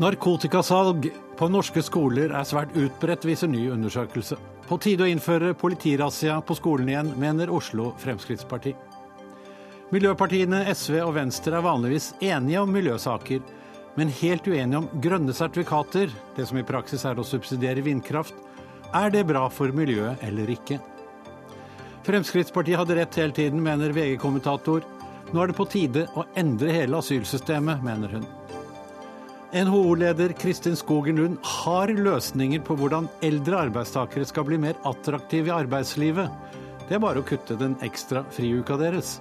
Narkotikasalg på norske skoler er svært utbredt, viser ny undersøkelse. På tide å innføre politirazzia på skolen igjen, mener Oslo Fremskrittsparti. Miljøpartiene SV og Venstre er vanligvis enige om miljøsaker, men helt uenige om grønne sertifikater, det som i praksis er å subsidiere vindkraft. Er det bra for miljøet eller ikke? Fremskrittspartiet hadde rett hele tiden, mener VG-kommentator. Nå er det på tide å endre hele asylsystemet, mener hun. NHO-leder Kristin Skogen Lund har løsninger på hvordan eldre arbeidstakere skal bli mer attraktive i arbeidslivet. Det er bare å kutte den ekstra friuka deres.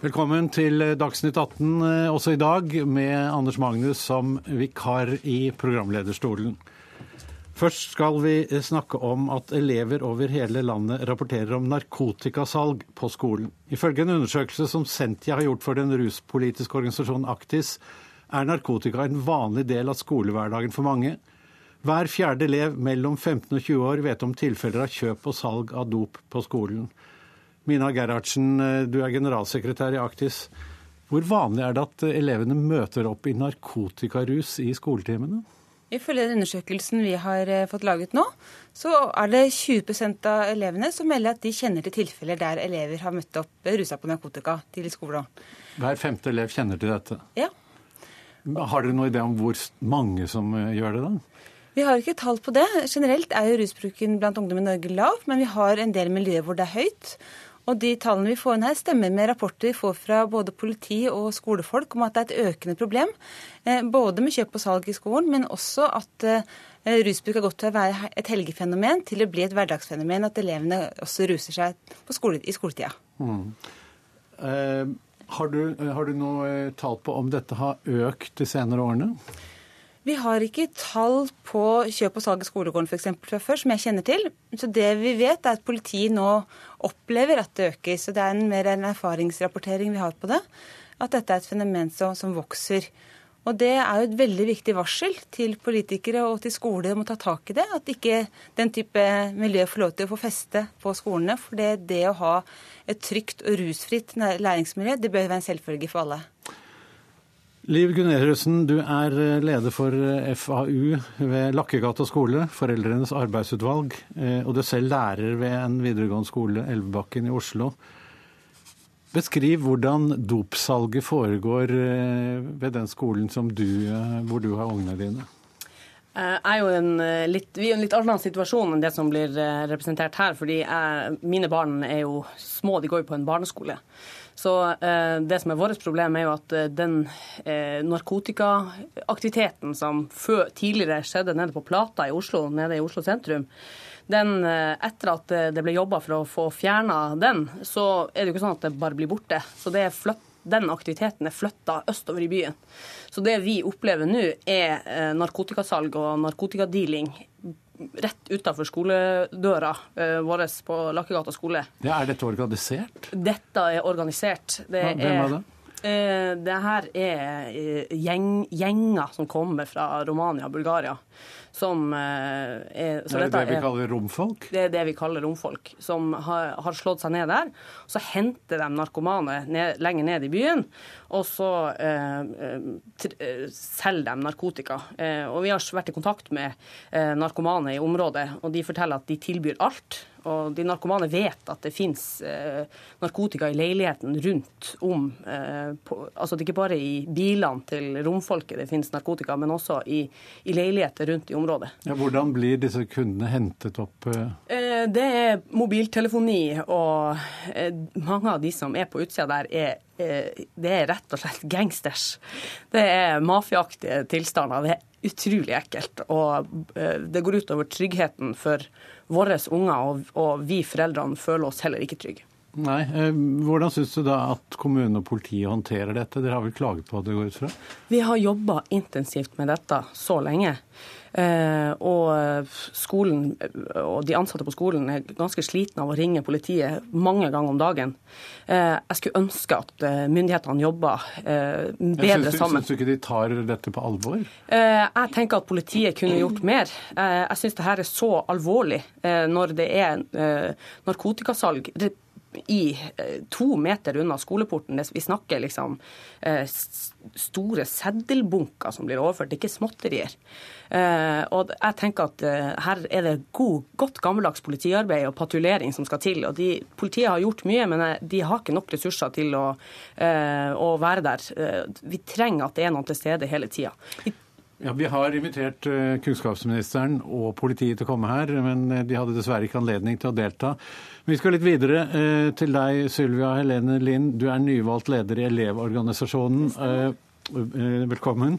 Velkommen til Dagsnytt 18 eh, også i dag, med Anders Magnus som vikar i programlederstolen. Først skal vi snakke om at elever over hele landet rapporterer om narkotikasalg på skolen. Ifølge en undersøkelse som Sentia har gjort for den ruspolitiske organisasjonen Aktis, er narkotika en vanlig del av skolehverdagen for mange. Hver fjerde elev mellom 15 og 20 år vet om tilfeller av kjøp og salg av dop på skolen. Mina Gerhardsen, du er generalsekretær i Aktis. Hvor vanlig er det at elevene møter opp i narkotikarus i skoletimene? Ifølge den undersøkelsen vi har eh, fått laget nå, så er det 20% av elevene som melder at de kjenner til tilfeller der elever har møtt opp rusa på narkotika til skolen. Hver femte elev kjenner til dette? Ja. Har dere noen idé om hvor mange som eh, gjør det, da? Vi har ikke tall på det. Generelt er jo rusbruken blant ungdom i Norge lav, men vi har en del miljøer hvor det er høyt. Og de tallene vi får inn her, stemmer med rapporter vi får fra både politi og skolefolk om at det er et økende problem. Eh, både med kjøp og salg i skolen, men også at eh, rusbruk har gått til å være et helgefenomen til å bli et hverdagsfenomen. At elevene også ruser seg skole, i skoletida. Mm. Eh, har, du, har du noe tall på om dette har økt de senere årene? Vi har ikke tall på kjøp og salg i skolegården f.eks. fra før, som jeg kjenner til. Så det vi vet, er at politiet nå opplever at det øker. Så det er en, mer en erfaringsrapportering vi har på det. At dette er et fenomen som, som vokser. Og det er jo et veldig viktig varsel til politikere og til skoler om å ta tak i det. At ikke den type miljø får lov til å få feste på skolene. For det, det å ha et trygt og rusfritt læringsmiljø, det bør være en selvfølge for alle. Liv Guneriussen, du er eh, leder for eh, FAU ved Lakkegata skole, foreldrenes arbeidsutvalg, eh, og du er selv lærer ved en videregående skole, Elvebakken i Oslo. Beskriv hvordan dopsalget foregår ved den skolen du, hvor du har ungene dine. Er en litt, vi er i en litt annen situasjon enn det som blir representert her. fordi jeg, Mine barn er jo små, de går jo på en barneskole. Så eh, det som er vårt problem, er jo at eh, den eh, narkotikaaktiviteten som før, tidligere skjedde nede på Plata i Oslo, nede i Oslo sentrum, den, etter at det ble jobba for å få fjerna den, så er det jo ikke sånn at det bare blir borte. Så det er flytt, den aktiviteten er flytta østover i byen. Så det vi opplever nå, er narkotikasalg og narkotikadealing rett utenfor skoledøra uh, vår på Lakkegata skole. Ja, er dette organisert? Dette er organisert. Det ja, hvem er det? Uh, det her er uh, gjeng, gjenger som kommer fra Romania og Bulgaria. Som er så Er det det vi kaller romfolk? Det er det vi kaller romfolk. Som har, har slått seg ned der. Så henter de narkomane ned, lenger ned i byen og så eh, eh, selger de narkotika. Eh, og Vi har vært i kontakt med eh, narkomane i området, og de forteller at de tilbyr alt. Og de narkomane vet at det finnes eh, narkotika i leiligheten rundt om. Eh, på, altså Ikke bare i bilene til romfolket det finnes narkotika, men også i, i leiligheter rundt i området. Ja, hvordan blir disse kundene hentet opp? Eh? det er mobiltelefoni, og mange av de som er på utsida der, er det er rett og slett gangsters. Det er mafiaaktige tilstander. Det er utrolig ekkelt. Og det går utover tryggheten for våre unger, og, og vi foreldrene føler oss heller ikke trygge. Nei, eh, Hvordan syns du da at kommunen og politiet håndterer dette? Dere har vel klaget på at det, går ut fra? Vi har jobba intensivt med dette så lenge. Eh, og skolen og de ansatte på skolen er ganske slitne av å ringe politiet mange ganger om dagen. Eh, jeg skulle ønske at myndighetene jobba bedre sammen. Syns du ikke de tar dette på alvor? Jeg tenker at politiet kunne gjort mer. Jeg syns det her er så alvorlig når det er narkotikasalg i to meter unna skoleporten. Vi snakker liksom store seddelbunker som blir overført, det er ikke småtterier. Og jeg tenker at her er det god, godt gammeldags politiarbeid og patruljering som skal til. og de, Politiet har gjort mye, men de har ikke nok ressurser til å, å være der. Vi trenger at det er noen til stede hele tida. Ja, Vi har invitert uh, kunnskapsministeren og politiet til å komme her, men uh, de hadde dessverre ikke anledning til å delta. Vi skal litt videre uh, til deg, Sylvia Helene Lind. Du er nyvalgt leder i Elevorganisasjonen. Velkommen.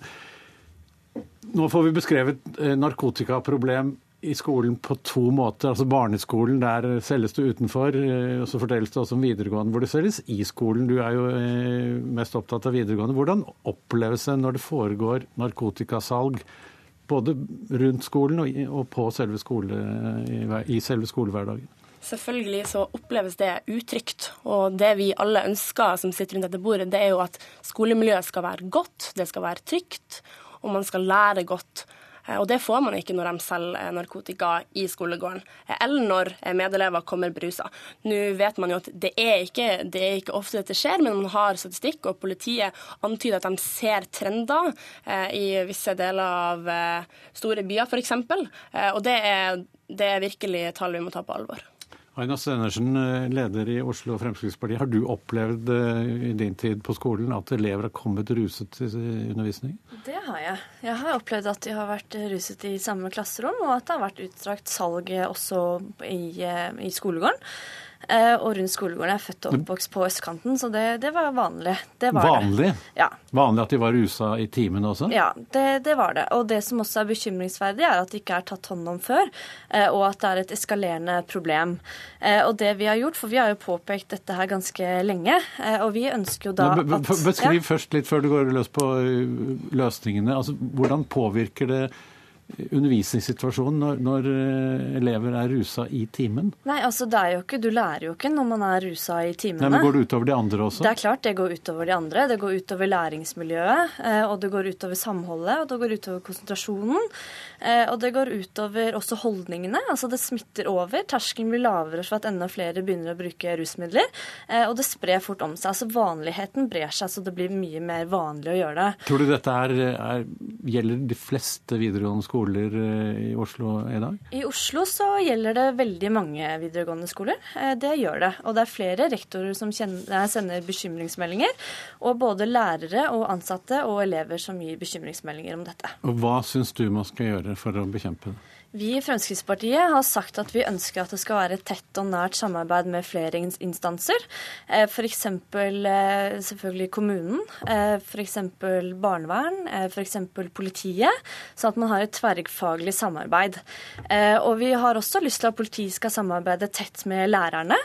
Nå får vi beskrevet narkotikaproblem i skolen på to måter. Altså Barneskolen, der selges du utenfor. Eh, og Så fortelles det også om videregående, hvor det selges i skolen. Du er jo eh, mest opptatt av videregående. Hvordan oppleves det når det foregår narkotikasalg både rundt skolen og på selve skole, i selve skolehverdagen? Selvfølgelig så oppleves det utrygt. Og det vi alle ønsker som sitter rundt dette bordet, det er jo at skolemiljøet skal være godt, det skal være trygt, og man skal lære godt. Eh, og det får man ikke når de selger eh, narkotika i skolegården, eh, eller når medelever kommer brusa. Nå vet man jo at det er, ikke, det er ikke ofte dette skjer, men man har statistikk, og politiet antyder at de ser trender i visse deler av store byer, f.eks. Og det er, det er virkelig tall vi må ta på alvor. Aina Stenersen, eh, leder i Oslo Fremskrittsparti. Har du opplevd eh, i din tid på skolen at elever har kommet ruset til undervisning? Det har jeg. Jeg har opplevd at de har vært ruset i samme klasserom, og at det har vært utstrakt salg også i, eh, i skolegården. Eh, og rundt skolegården. Jeg er født og oppvokst på østkanten, så det, det var vanlig. Det var vanlig? Det. Ja. Vanlig at de var rusa i timen også? Ja, det, det, var det. Og det som også er bekymringsverdig, er at det ikke er tatt hånd om før, eh, og at det er et eskalerende problem. Eh, og det vi har gjort, for vi har jo påpekt dette her ganske lenge, og vi ønsker jo da at Beskriv ja. først litt før du går løs på løsningene. Altså, hvordan påvirker det undervisningssituasjonen når, når, eh, elever er rusa i timen? Nei, altså det er jo ikke, Du lærer jo ikke når man er rusa i timene. Nei, men Går det utover de andre også? Det er klart det går utover de andre. Det går utover læringsmiljøet, eh, og det går utover samholdet, og det går utover konsentrasjonen. Eh, og det går utover også holdningene. altså Det smitter over. Terskelen blir lavere for at enda flere begynner å bruke rusmidler. Og det sprer fort om seg. altså Vanligheten brer seg, så det blir mye mer vanlig å gjøre det. Tror du dette er, er, gjelder de fleste videregående skoler? eh, i Oslo i dag? I Oslo så gjelder det veldig mange videregående skoler. Eh, det gjør det. Og det er flere rektorer som kjenner, sender bekymringsmeldinger. Og både lærere og ansatte og elever som gir bekymringsmeldinger om dette. Og Hva syns du man skal gjøre for å bekjempe det? Vi i Fremskrittspartiet har sagt at vi ønsker at det skal være tett og nært samarbeid med flere instanser. F.eks. Eh, selvfølgelig kommunen, eh, f.eks. barnevern, eh, f.eks. politiet. Sånn at man har et tverrfaglig samarbeid. Og vi har også lyst til at politiet skal samarbeide tett med lærerne,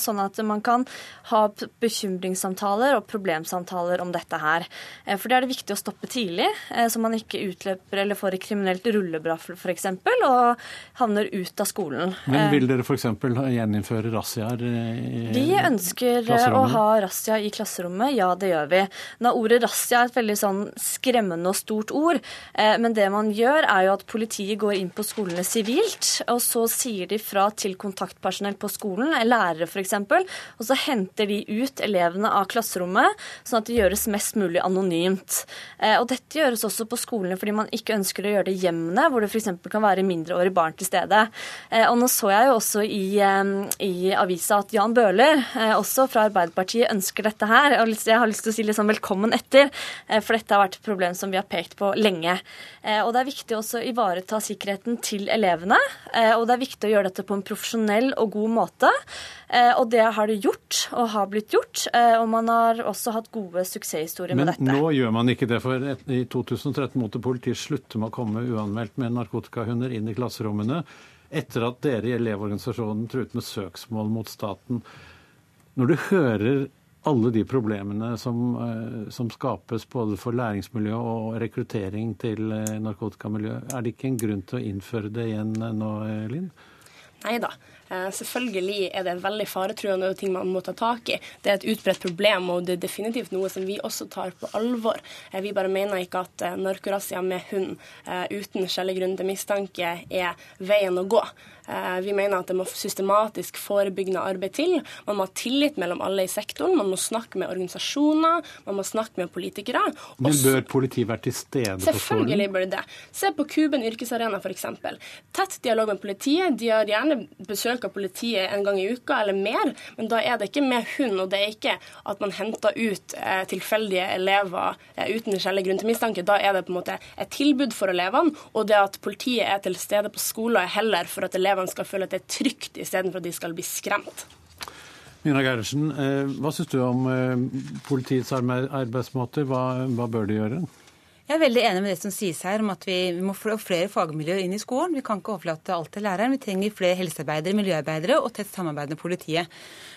sånn at man kan ha bekymringssamtaler og problemsamtaler om dette her. For det er det viktig å stoppe tidlig, så man ikke utløper eller får et kriminelt rulleblad f.eks og havner ut av skolen. Men vil dere f.eks. gjeninnføre razziaer i Vi ønsker å ha razzia i klasserommet, ja det gjør vi. Nå, ordet razzia er et veldig sånn skremmende og stort ord, eh, men det man gjør er jo at politiet går inn på skolene sivilt, og så sier de fra til kontaktpersonell på skolen, lærere f.eks., og så henter de ut elevene av klasserommet, sånn at det gjøres mest mulig anonymt. Eh, og dette gjøres også på skolene fordi man ikke ønsker å gjøre det i hjemmene, hvor det f.eks. kan være mindreårige barn til stede. Eh, og nå så jeg jo også i, eh, i avisa at Jan Bøhler, eh, også fra Arbeiderpartiet, ønsker dette her. Og jeg har lyst til å si liksom velkommen etter, for dette har vært et problem som vi har pekt på lenge. Og det er viktig også å ivareta sikkerheten til elevene, og det er viktig å gjøre dette på en profesjonell og god måte. Og det har det gjort, og har blitt gjort. Og man har også hatt gode suksesshistorier med dette. Men nå gjør man ikke det, for i 2013 måtte politiet slutte med å komme uanmeldt med narkotikahunder inn i klasserommene etter at dere i Elevorganisasjonen truet med søksmål mot staten. Når du hører alle de problemene som, eh, som skapes både for læringsmiljø og rekruttering til eh, narkotikamiljø, er det ikke en grunn til å innføre det igjen nå, Linn? Nei da. Eh, selvfølgelig er det veldig faretruende og ting man må ta tak i. Det er et utbredt problem, og det er definitivt noe som vi også tar på alvor. Eh, vi bare mener ikke at narkorazzia med hund uten skjellig grunn til mistanke er veien å gå. Eh, vi mener at det må systematisk forebyggende arbeid til. Man må ha tillit mellom alle i sektoren. Man må snakke med organisasjoner, man må snakke med politikere. Men bør politiet være til stede på skolen? Selvfølgelig bør det. Se på Kuben yrkesarena f.eks. Tett dialog med politiet. De har gjerne besøk av politiet en gang i uka eller mer, men da er det ikke med hund, og det er ikke at man henter ut eh, tilfeldige elever eh, uten skjellig grunn til mistanke. Da er det på en måte et tilbud for elevene, og det at politiet er til stede på skolen er heller for at elevene elevene skal føle at det er trygt, istedenfor at de skal bli skremt. Mina Gerhardsen, eh, hva syns du om eh, politiets arbeidsmåter? Hva, hva bør de gjøre? Jeg er veldig enig med det som sies her om at vi må få flere fagmiljøer inn i skolen. Vi kan ikke overlate alt til læreren. Vi trenger flere helsearbeidere, miljøarbeidere og tett samarbeid med politiet.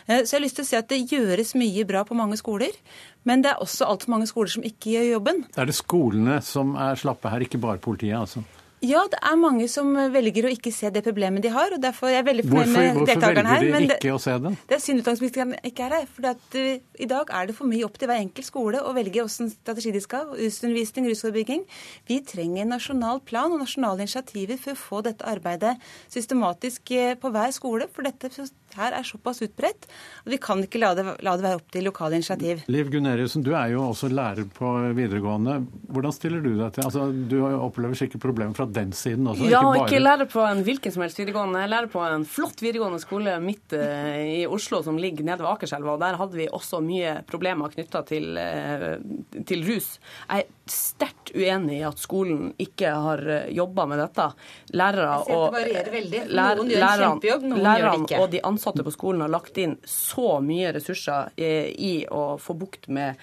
Eh, så jeg har lyst til å si at det gjøres mye bra på mange skoler. Men det er også altfor mange skoler som ikke gjør jobben. Er det skolene som er slappe her, ikke bare politiet? altså? Ja, det er mange som velger å ikke se det problemet de har. og derfor er jeg veldig fornøyd med hvorfor, deltakerne her. Hvorfor velger de ikke å se det? Det er synd utdanningsministeren ikke er her. for uh, I dag er det for mye opp til hver enkelt skole å velge hvilken strategi de skal ha. Rusundervisning, rusforebygging. Vi trenger en nasjonal plan og nasjonale initiativer for å få dette arbeidet systematisk eh, på hver skole. For dette her er såpass utbredt at vi kan ikke la det, la det være opp til lokale initiativ. Liv Guneriussen, du er jo også lærer på videregående. Hvordan stiller du deg til Altså, Du opplever sikkert problemer fra den siden også? Ja, ikke, bare... ikke lærer på en hvilken som helst videregående. Jeg lærer på en flott videregående skole midt uh, i Oslo som ligger nede ved Akerselva. og Der hadde vi også mye problemer knytta til, uh, til, rus. Jeg sterkt uenig i at skolen ikke har eh, jobba med dette. Lærere og, lærerne, lærerne og de ansatte på skolen har lagt inn så mye ressurser i å få bukt med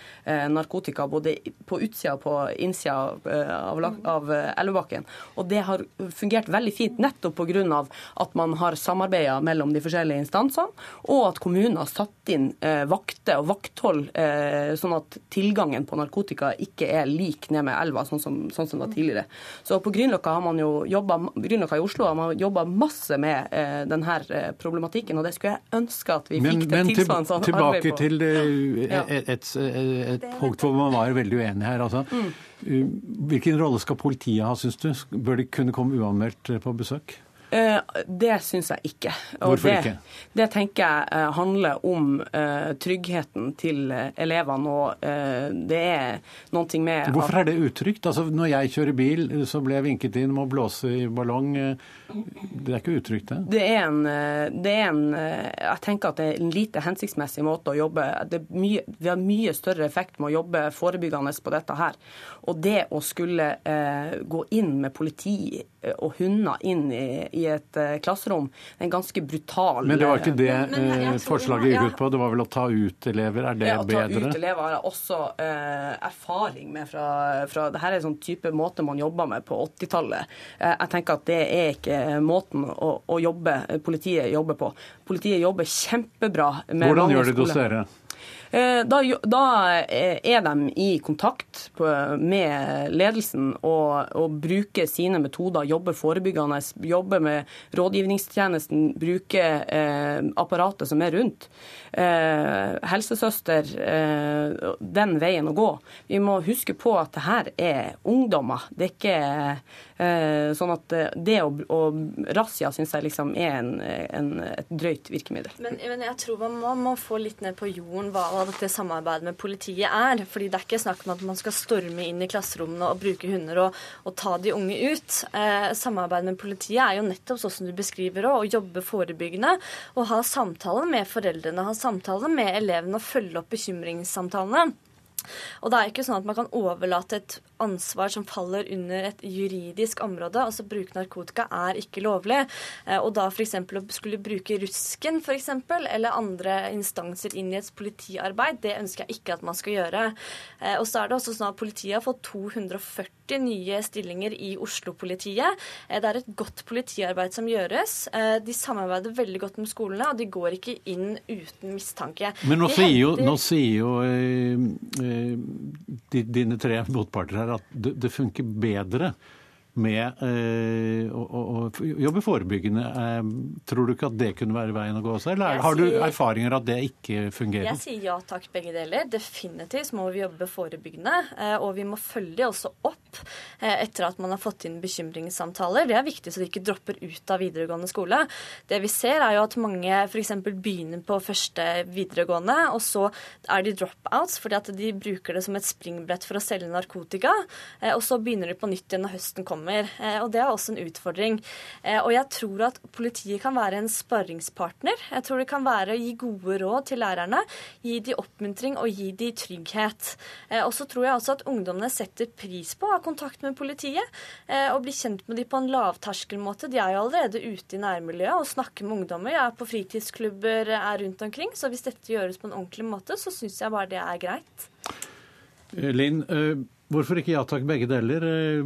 narkotika både på utsida og på innsida av, av Elvebakken. Og det har fungert veldig fint nettopp pga. at man har samarbeida mellom de forskjellige instansene, og at kommunen har satt inn eh, vakter og vakthold, eh, sånn at tilgangen på narkotika ikke er lik ned med elva, sånn som, sånn som det var tidligere. Så på Grünerløkka har man jo jobba, Grünerløkka i Oslo har man jobba masse med eh, denne eh, problematikken, og det skulle jeg ønske at vi men, fikk det tilsvarende sånn tilbake til det, et, et, et, et punkt hvor man var veldig uenig her. altså. Mm. Hvilken rolle skal politiet ha, syns du? Bør de kunne komme uanmeldt på besøk? Eh, det syns jeg ikke. Og Hvorfor det, ikke? Det tenker jeg eh, handler om uh, tryggheten til elevene. Og det er noe med Hvorfor er det utrygt? Altså, når jeg kjører bil, så blir jeg vinket inn med å blåse i ballong. Det er ikke utrygt, det? Det er en, det er en Jeg tenker at det er en lite hensiktsmessig måte å jobbe mye, Vi har mye større effekt med å jobbe forebyggende på dette her. Og det å skulle gå inn med politi og hunder inn i, i et uh, klasserom. En ganske brutal Men det var ikke det men, men, uh, forslaget gikk ut på? Det var vel å ta ut elever? Er det ja, bedre? Å ta ut elever har jeg også uh, erfaring med fra, fra Dette er en sånn type måte man jobba med på 80-tallet. jeg tenker at det er ikke måten å, å jobbe, politiet jobber på. Politiet jobber kjempebra med Hvordan gjør de det hos dere? Eh, da, da, eh, er de i kontakt med ledelsen og, og, bruker sine metoder, jobber forebyggende, jobber med rådgivningstjenesten, bruker eh, apparatet som er rundt. Eh, helsesøster, eh, den veien å gå. Vi må huske på at det her er ungdommer. Det er ikke eh, sånn at det å, å razzia syns jeg liksom er en, en, et drøyt virkemiddel. Men, men jeg tror man må, må, få litt ned på jorden hva hva dette samarbeidet med politiet er. fordi det er ikke snakk om at man skal storme inn i klasserommene og bruke hunder og, og ta de unge ut. Eh, samarbeidet med politiet er jo nettopp sånn som du beskriver òg, å jobbe forebyggende. Og ha samtaler med foreldrene, ha samtaler med elevene og følge opp bekymringssamtalene. Og det er ikke sånn at man kan overlate et ansvar som faller under et juridisk område. Altså bruke narkotika er ikke lovlig. Eh, og da f.eks. å skulle bruke rusken for eksempel, eller andre instanser inn i et politiarbeid, det ønsker jeg ikke at man skal gjøre. Eh, og så er det også sånn at politiet har fått 240 nye stillinger i Oslo-politiet. Eh, det er et godt politiarbeid som gjøres. De samarbeider veldig godt med skolene, og de går ikke inn uten mistanke. Men nå sier jo, nå sier jo dine tre motparter her at det funker bedre med eh, å, å, jobbe forebyggende. Eh, tror du ikke at det kunne være veien å gå også, eller har du erfaringer at det ikke fungerer? Jeg sier ja takk, begge deler. Definitivt må vi jobbe forebyggende. Eh, og vi må følge også opp etter at man har fått inn bekymringssamtaler. Det er viktig så de ikke dropper ut av videregående skole. Det vi ser er jo at mange f.eks. begynner på første videregående, og så er de dropouts fordi at de bruker det som et springbrett for å selge narkotika. Og så begynner de på nytt igjen når høsten kommer. Eh, og det er også en utfordring. Eh, og jeg tror at politiet kan være en sparringspartner. Jeg tror det kan være å gi gode råd til lærerne, gi de oppmuntring og gi de trygghet. Og så tror jeg også at ungdommene setter pris på å ha kontakt med politiet og bli kjent med de på en lavterskelmåte. De er jo allerede ute i nærmiljøet og snakker med ungdommer. Jeg er på fritidsklubber er rundt omkring, så hvis dette gjøres på en ordentlig måte, så syns jeg bare det er greit. Linn, Hvorfor ikke ja takk, begge deler? Eh,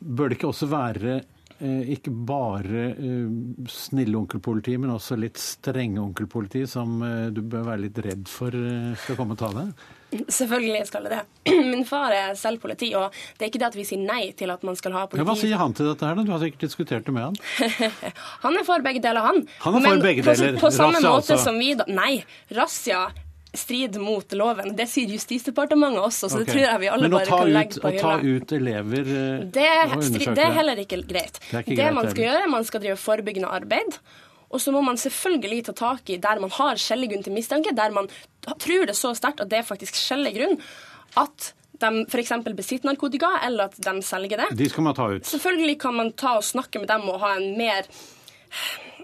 bør det ikke også være eh, ikke bare eh, snille onkelpoliti, men også litt strenge onkelpoliti, som du bør være litt redd for skal komme og ta deg? Selvfølgelig skal det det. Min far er selv politi, og det er ikke det at vi sier nei til at man skal ha politi. Ja, hva sier han til dette her, da? Du har sikkert diskutert det med han? han er for begge deler, han. Han er for Men begge deler. På, på samme måte altså. som vi da Nei, razzia strid mot loven. Det sier Justisdepartementet også, så okay. det tror jeg vi alle bare kan legge på hylla. Men å ta ut elever eh, det, og undersøke det er heller ikke greit. Det, ikke det greit, man skal heller. gjøre, man skal drive forebyggende arbeid. Og så må man selvfølgelig ta tak i der man har skjellig grunn til mistanke, der man tror det så sterkt at det er faktisk skjellig grunn, at de f.eks. besitter narkotika, eller at de selger det. De skal man ta ut. Selvfølgelig kan man ta og snakke med dem og ha en mer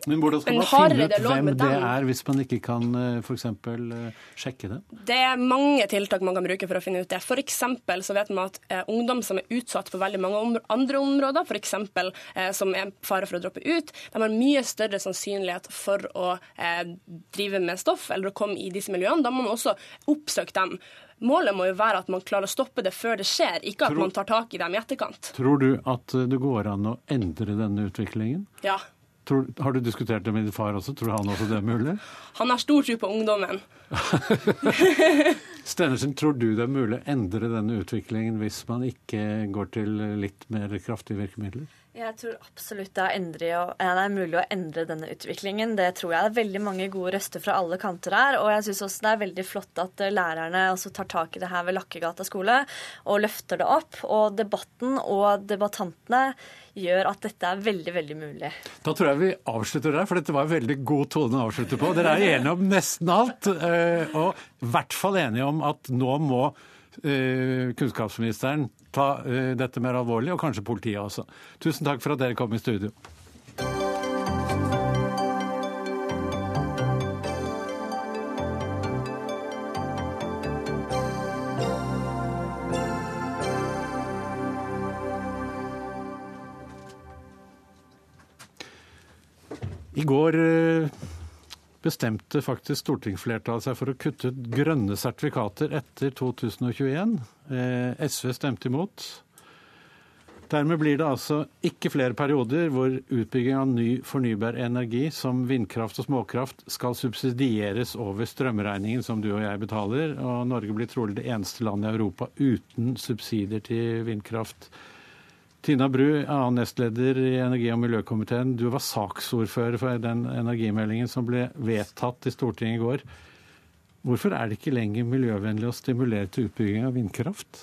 men hvordan skal man finne ut hvem det er, hvis man ikke kan eh, f.eks. Eh, sjekke det? Det er mange tiltak man kan bruke for å finne ut det. F.eks. så vet man at eh, ungdom som er utsatt for veldig mange andre områder, f.eks. Eh, som er fare for å droppe ut, de har mye større sannsynlighet for å eh, drive med stoff eller å komme i disse miljøene. Da må man også oppsøke dem. Målet må jo være at man klarer å stoppe det før det skjer, ikke at tror, man tar tak i dem i etterkant. Tror du at det går an å endre denne utviklingen? Ja, Tror, har du diskutert det med din far også? Tror han også det er mulig? Han har stor tro på ungdommen. Stenersen, tror du det er mulig å endre denne utviklingen hvis man ikke går til litt mer kraftige virkemidler? Jeg tror absolutt det er, endre, det er, mulig å endre denne utviklingen. Det tror jeg. Det er veldig mange gode røster fra alle kanter her. Og jeg syns også det er veldig flott at lærerne også tar tak i det her ved Lakkegata skole og løfter det opp. Og debatten og debattantene gjør at dette er veldig, veldig mulig. Da tror jeg vi avslutter der, for dette var en veldig god tone å avslutte på. Dere er enige om nesten alt, eh, og i hvert fall enige om at nå må eh, kunnskapsministeren ta uh, dette mer alvorlig, og kanskje politiet også. Tusen takk for at dere kom i studio. I går uh, bestemte faktisk stortingsflertallet seg for å kutte ut grønne sertifikater etter 2021. Eh, SV stemte imot. Dermed blir det altså ikke flere perioder hvor utbygging av ny fornybar energi som vindkraft og småkraft skal subsidieres over strømregningen som du og jeg betaler. Og Norge blir trolig det eneste landet i Europa uten subsidier til vindkraft. Tina Bru, annen nestleder i energi- og miljøkomiteen. Du var saksordfører for den energimeldingen som ble vedtatt i Stortinget i går. Hvorfor er det ikke lenger miljøvennlig å stimulere til utbygging av vindkraft?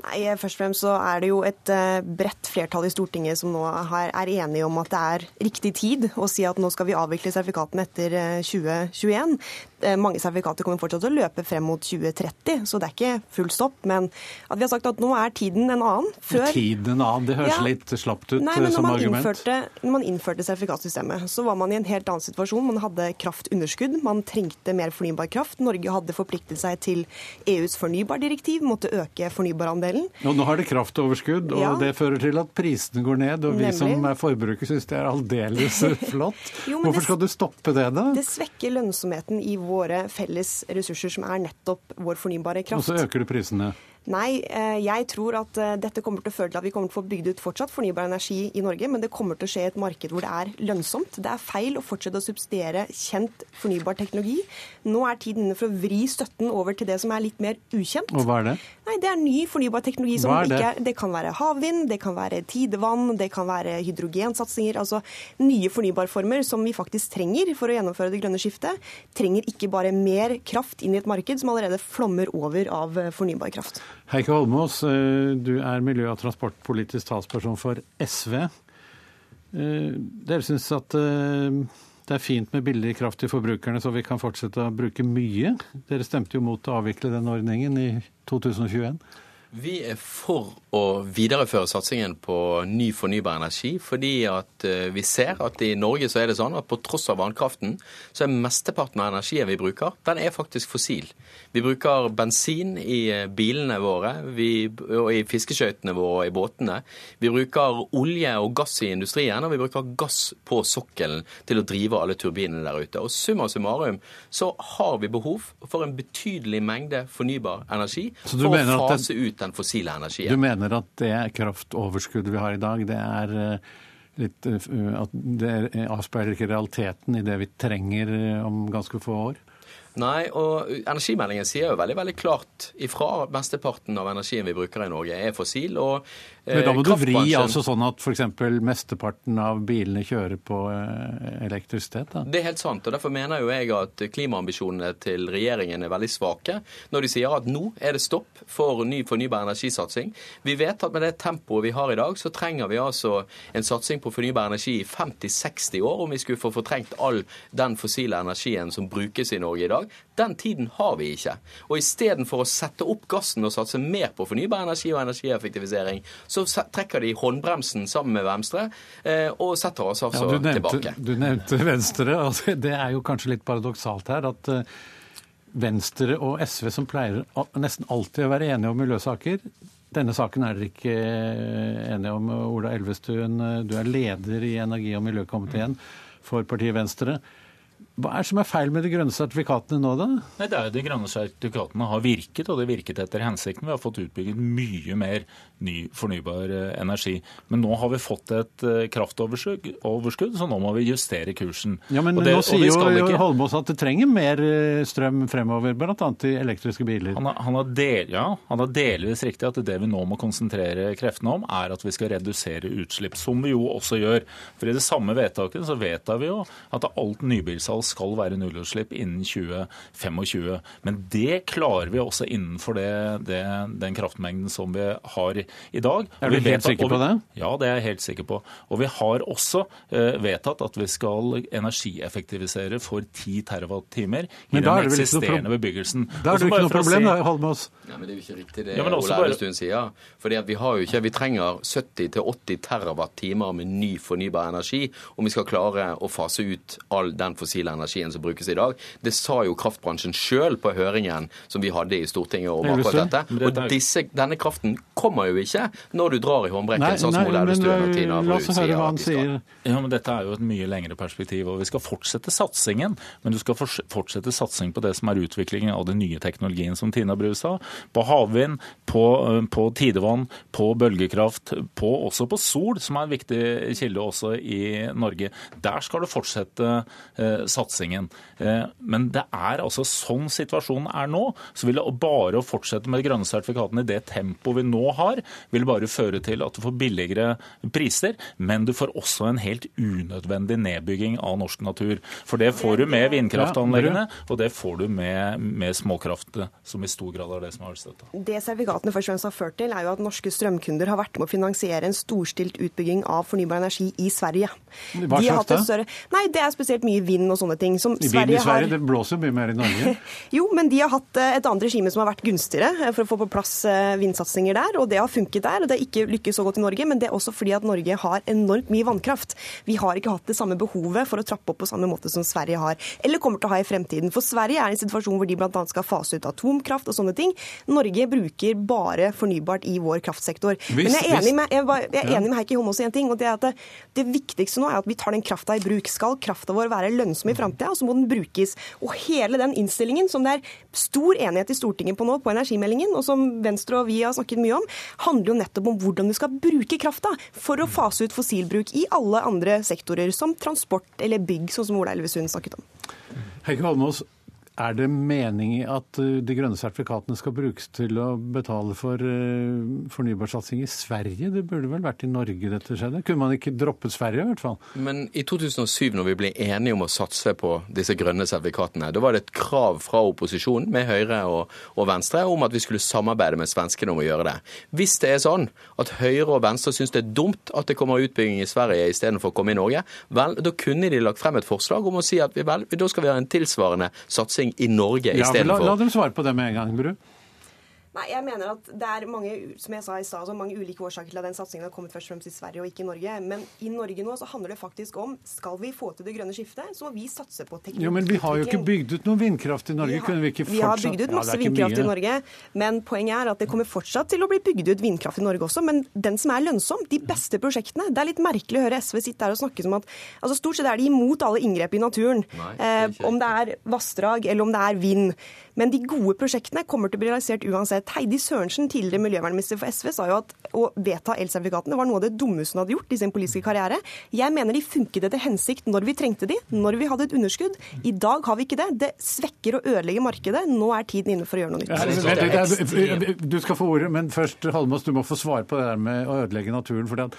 Nei, Først og fremst så er det jo et uh, bredt flertall i Stortinget som nå er, enige om at det er riktig tid å si at nå skal vi avvikle sertifikatene etter uh, eh, 2021. Uh, mange sertifikater kommer fortsatt til å løpe frem mot 2030, så det er ikke full stopp. Men at vi har sagt at nå er tiden en annen. Før... Tiden en annen, det høres ja. litt slapt ut Nei, men som argument. Innførte, når man innførte sertifikatsystemet, så var man i en helt annen situasjon. Man hadde kraftunderskudd, man trengte mer fornybar kraft. Norge hadde forpliktet seg til EUs fornybardirektiv, måtte øke fornybarandelen. Og nå har det kraftoverskudd, og ja. det fører til at prisene går ned. Og vi Nemlig. som er forbrukere syns det er aldeles flott. jo, Hvorfor det, skal du stoppe det, da? Det svekker lønnsomheten i våre felles ressurser, som er nettopp vår fornybare kraft. Og så øker det prisene? Nei, eh, jeg tror at eh, dette kommer til å føre til at vi kommer til å få bygd ut fortsatt fornybar energi i Norge, men det kommer til å skje i et marked hvor det er lønnsomt. Det er feil å fortsette å subsidiere kjent fornybar teknologi. Nå er tiden inne for å vri støtten over til det som er litt mer ukjent. Og hva er det? Nei, Det er ny fornybar teknologi. som Hva er det? ikke Det kan være havvind, det kan være tidevann, det kan være hydrogensatsinger. Altså nye fornybarformer som vi faktisk trenger for å gjennomføre det grønne skiftet. Trenger ikke bare mer kraft inn i et marked som allerede flommer over av fornybar kraft. Heike Holmås, eh, du er miljø- og transportpolitisk talsperson for SV. Eh, dere syns at eh, det er fint med billig kraft til forbrukerne, så vi kan fortsette å bruke mye. Dere stemte jo mot å avvikle den ordningen i 2021. Vi er for å videreføre satsingen på ny fornybar energi, fordi at eh, vi ser at i Norge så er det sånn at på tross av vannkraften, så er mesteparten av energien vi bruker, den er faktisk fossil. Vi bruker bensin i eh, bilene våre, vi, og i fiskeskøytene våre og i båtene. Vi bruker olje og gass i industrien, og vi bruker gass på sokkelen til å drive alle turbinene der ute. Og summa summarum så har vi behov for en betydelig mengde fornybar energi for å fase ut den fossile energien. Du mener at det kraftoverskuddet vi har i dag, det er eh, litt eh, at det avspeiler ikke realiteten i det vi trenger eh, om ganske få år? Nei, og energimeldingen sier jo veldig veldig klart ifra at mesteparten av energien vi bruker i Norge er fossil. og men da må du vri altså sånn at f.eks. mesteparten av bilene kjører på eh, elektrisitet? Da. Det er helt sant. og Derfor mener jo jeg at klimaambisjonene til regjeringen er veldig svake når de sier at nå er det stopp for ny fornybar energisatsing. Vi vet at med det tempoet vi har i dag, så trenger vi altså en satsing på fornybar energi i 50-60 år om vi skulle få fortrengt all den fossile energien som brukes i Norge i dag. Den tiden har vi ikke. Og istedenfor å sette opp gassen og satse mer på fornybar energi og energieffektivisering, så trekker de håndbremsen sammen med Venstre eh, og setter oss altså ja, du nevnte, tilbake. Du nevnte Venstre. Altså, det er jo kanskje litt paradoksalt her at eh, Venstre og SV, som pleier nesten alltid å være enige om miljøsaker, denne saken er dere ikke eh, enige om. Ola Elvestuen, du er leder i energi- og miljøkomiteen for partiet Venstre. Hva er det som er feil med de grønne sertifikatene nå, da? Nei, det er jo De grønne sertifikatene har virket, og det virket etter hensikten. Vi har fått utbygget mye mer ny fornybar eh, energi. Men nå har vi fått et eh, kraftoverskudd, så nå må vi justere kursen. Ja, Men det, nå sier jo ikke... Holmås at det trenger mer eh, strøm fremover, bl.a. i elektriske biler. Han har, han har del, ja, han har delvis riktig at det vi nå må konsentrere kreftene om, er at vi skal redusere utslipp. Som vi jo også gjør. For i det samme vedtaket så vedtar vi jo at alt nybilsalg skal være nullutslipp innen 2025. Men det klarer vi også innenfor det, det, den kraftmengden som vi har i dag. Er du helt sikker på det? Ja, det er jeg helt sikker på. Og vi har også eh, vedtatt at vi skal energieffektivisere for 10 TWh i den eksisterende bebyggelsen. Da er det jo ikke noe problem, da, Holmås. Ja, men det er jo ikke riktig det ja, Ola Elvestuen sier. Fordi at vi har jo ikke, vi trenger 70-80 TWh med ny fornybar energi om vi skal klare å fase ut all den fossile energien som brukes i dag. Det sa jo kraftbransjen sjøl på høringen som vi hadde i Stortinget om akkurat dette. Og disse, denne kraften kommer jo ikke når du drar i håndbrekken, sånn som Ole Elvestuen og Tina Bru sier at de skal. Ja, men dette er jo et mye lengre perspektiv, og vi skal fortsette satsingen. Men du skal fortsette satsing på det som er utviklingen av den nye teknologien, som Tina Bru sa. På havvind, på, på tidevann, på bølgekraft, på, også på sol, som er en viktig kilde også i Norge. Der skal du fortsette eh, satsingen. Eh, men det er altså sånn situasjonen er nå. Så vil det bare å fortsette med de grønne sertifikatene i det tempoet vi nå har, vil bare føre til at du får billigere priser, men du får også en helt unødvendig nedbygging av norsk natur. For det får du med vindkraftanleggene, og det får du med, med småkraft, som i stor grad er det som har støtta. Det sertifikatene først og fremst har ført til, er jo at norske strømkunder har vært med å finansiere en storstilt utbygging av fornybar energi i Sverige. Hva er det? Større... Nei, det er spesielt mye vind og sånne ting. Som I Sverige, i Sverige har... Det blåser mye mer i Norge. jo, men de har hatt eh, et annet regime som har vært gunstigere eh, for å få på plass eh, vindsatsinger der. Og det har funket der. og Det har ikke lykkes så godt i Norge, men det er også fordi at Norge har enormt mye vannkraft. Vi har ikke hatt det samme behovet for å trappe opp på samme måte som Sverige har, eller kommer til å ha i fremtiden. For Sverige er i en situasjon hvor de bl.a. skal fase ut atomkraft og sånne ting. Norge bruker bare fornybart i vår kraftsektor. Hvis, men jeg er enig med, jeg, jeg er enig med Heikki Holmås i en ting, og det er at det, det viktigste nå er at vi tar den krafta i bruk. Skal krafta vår være lønnsom i framtida, så må den brukes. Og hele den innstillingen som det er stor enighet i Stortinget på nå, på energimeldingen, og som Venstre og vi har snakket mye om, handler jo nettopp om hvordan du skal bruke krafta for å fase ut fossilbruk i alle andre sektorer, som transport eller bygg, sånn som Ola Elvesund snakket om. Heikki Holmås, Er det mening i at uh, de grønne sertifikatene skal brukes til å betale for uh, fornybarsatsing i Sverige? Det burde vel vært i Norge dette skjedde? Kunne man ikke droppet Sverige i hvert fall? Men i 2007, når vi ble enige om å satse på disse grønne sertifikatene, da var det et krav fra opposisjonen med Høyre og, og Venstre om at vi skulle samarbeide med svenskene om å gjøre det. Hvis det er sånn at Høyre og Venstre syns det er dumt at det kommer utbygging i Sverige istedenfor å komme i Norge, vel, da kunne de lagt frem et forslag om å si at vi, vel, da skal vi ha en tilsvarende satsing i Norge ja, istedenfor. La, la dem svare på det med en gang, Bru. Nei, jeg mener at det er mange som jeg sa i sted, mange ulike årsaker til at den satsingen har kommet først og fremst i Sverige og ikke i Norge. Men i Norge nå så handler det faktisk om skal vi få til det grønne skiftet, så må vi satse på teknologi. Jo, Men vi har jo ikke bygd ut noe vindkraft i Norge. Vi har, Kunne vi ikke fortsatt... Vi har bygd ut masse ja, vindkraft i Norge, men poenget er at det kommer fortsatt til å bli bygd ut vindkraft i Norge også. Men den som er lønnsom, de beste prosjektene Det er litt merkelig å høre SV sitte her og snakke som at altså Stort sett er de imot alle inngrep i naturen. Nei, eh, om det er vassdrag eller om det er vind. Men de gode prosjektene kommer til å bli realisert uansett. Heidi Sørensen, tidligere miljøvernminister for SV, sa jo at å vedta elsertifikatene var noe av det dummeste hun hadde gjort i sin politiske karriere. Jeg mener de funket etter hensikt når vi trengte de, når vi hadde et underskudd. I dag har vi ikke det. Det svekker og ødelegger markedet. Nå er tiden inne for å gjøre noe nytt. Du skal få ordet, men først Holmås, du må få svare på det der med å ødelegge naturen. for det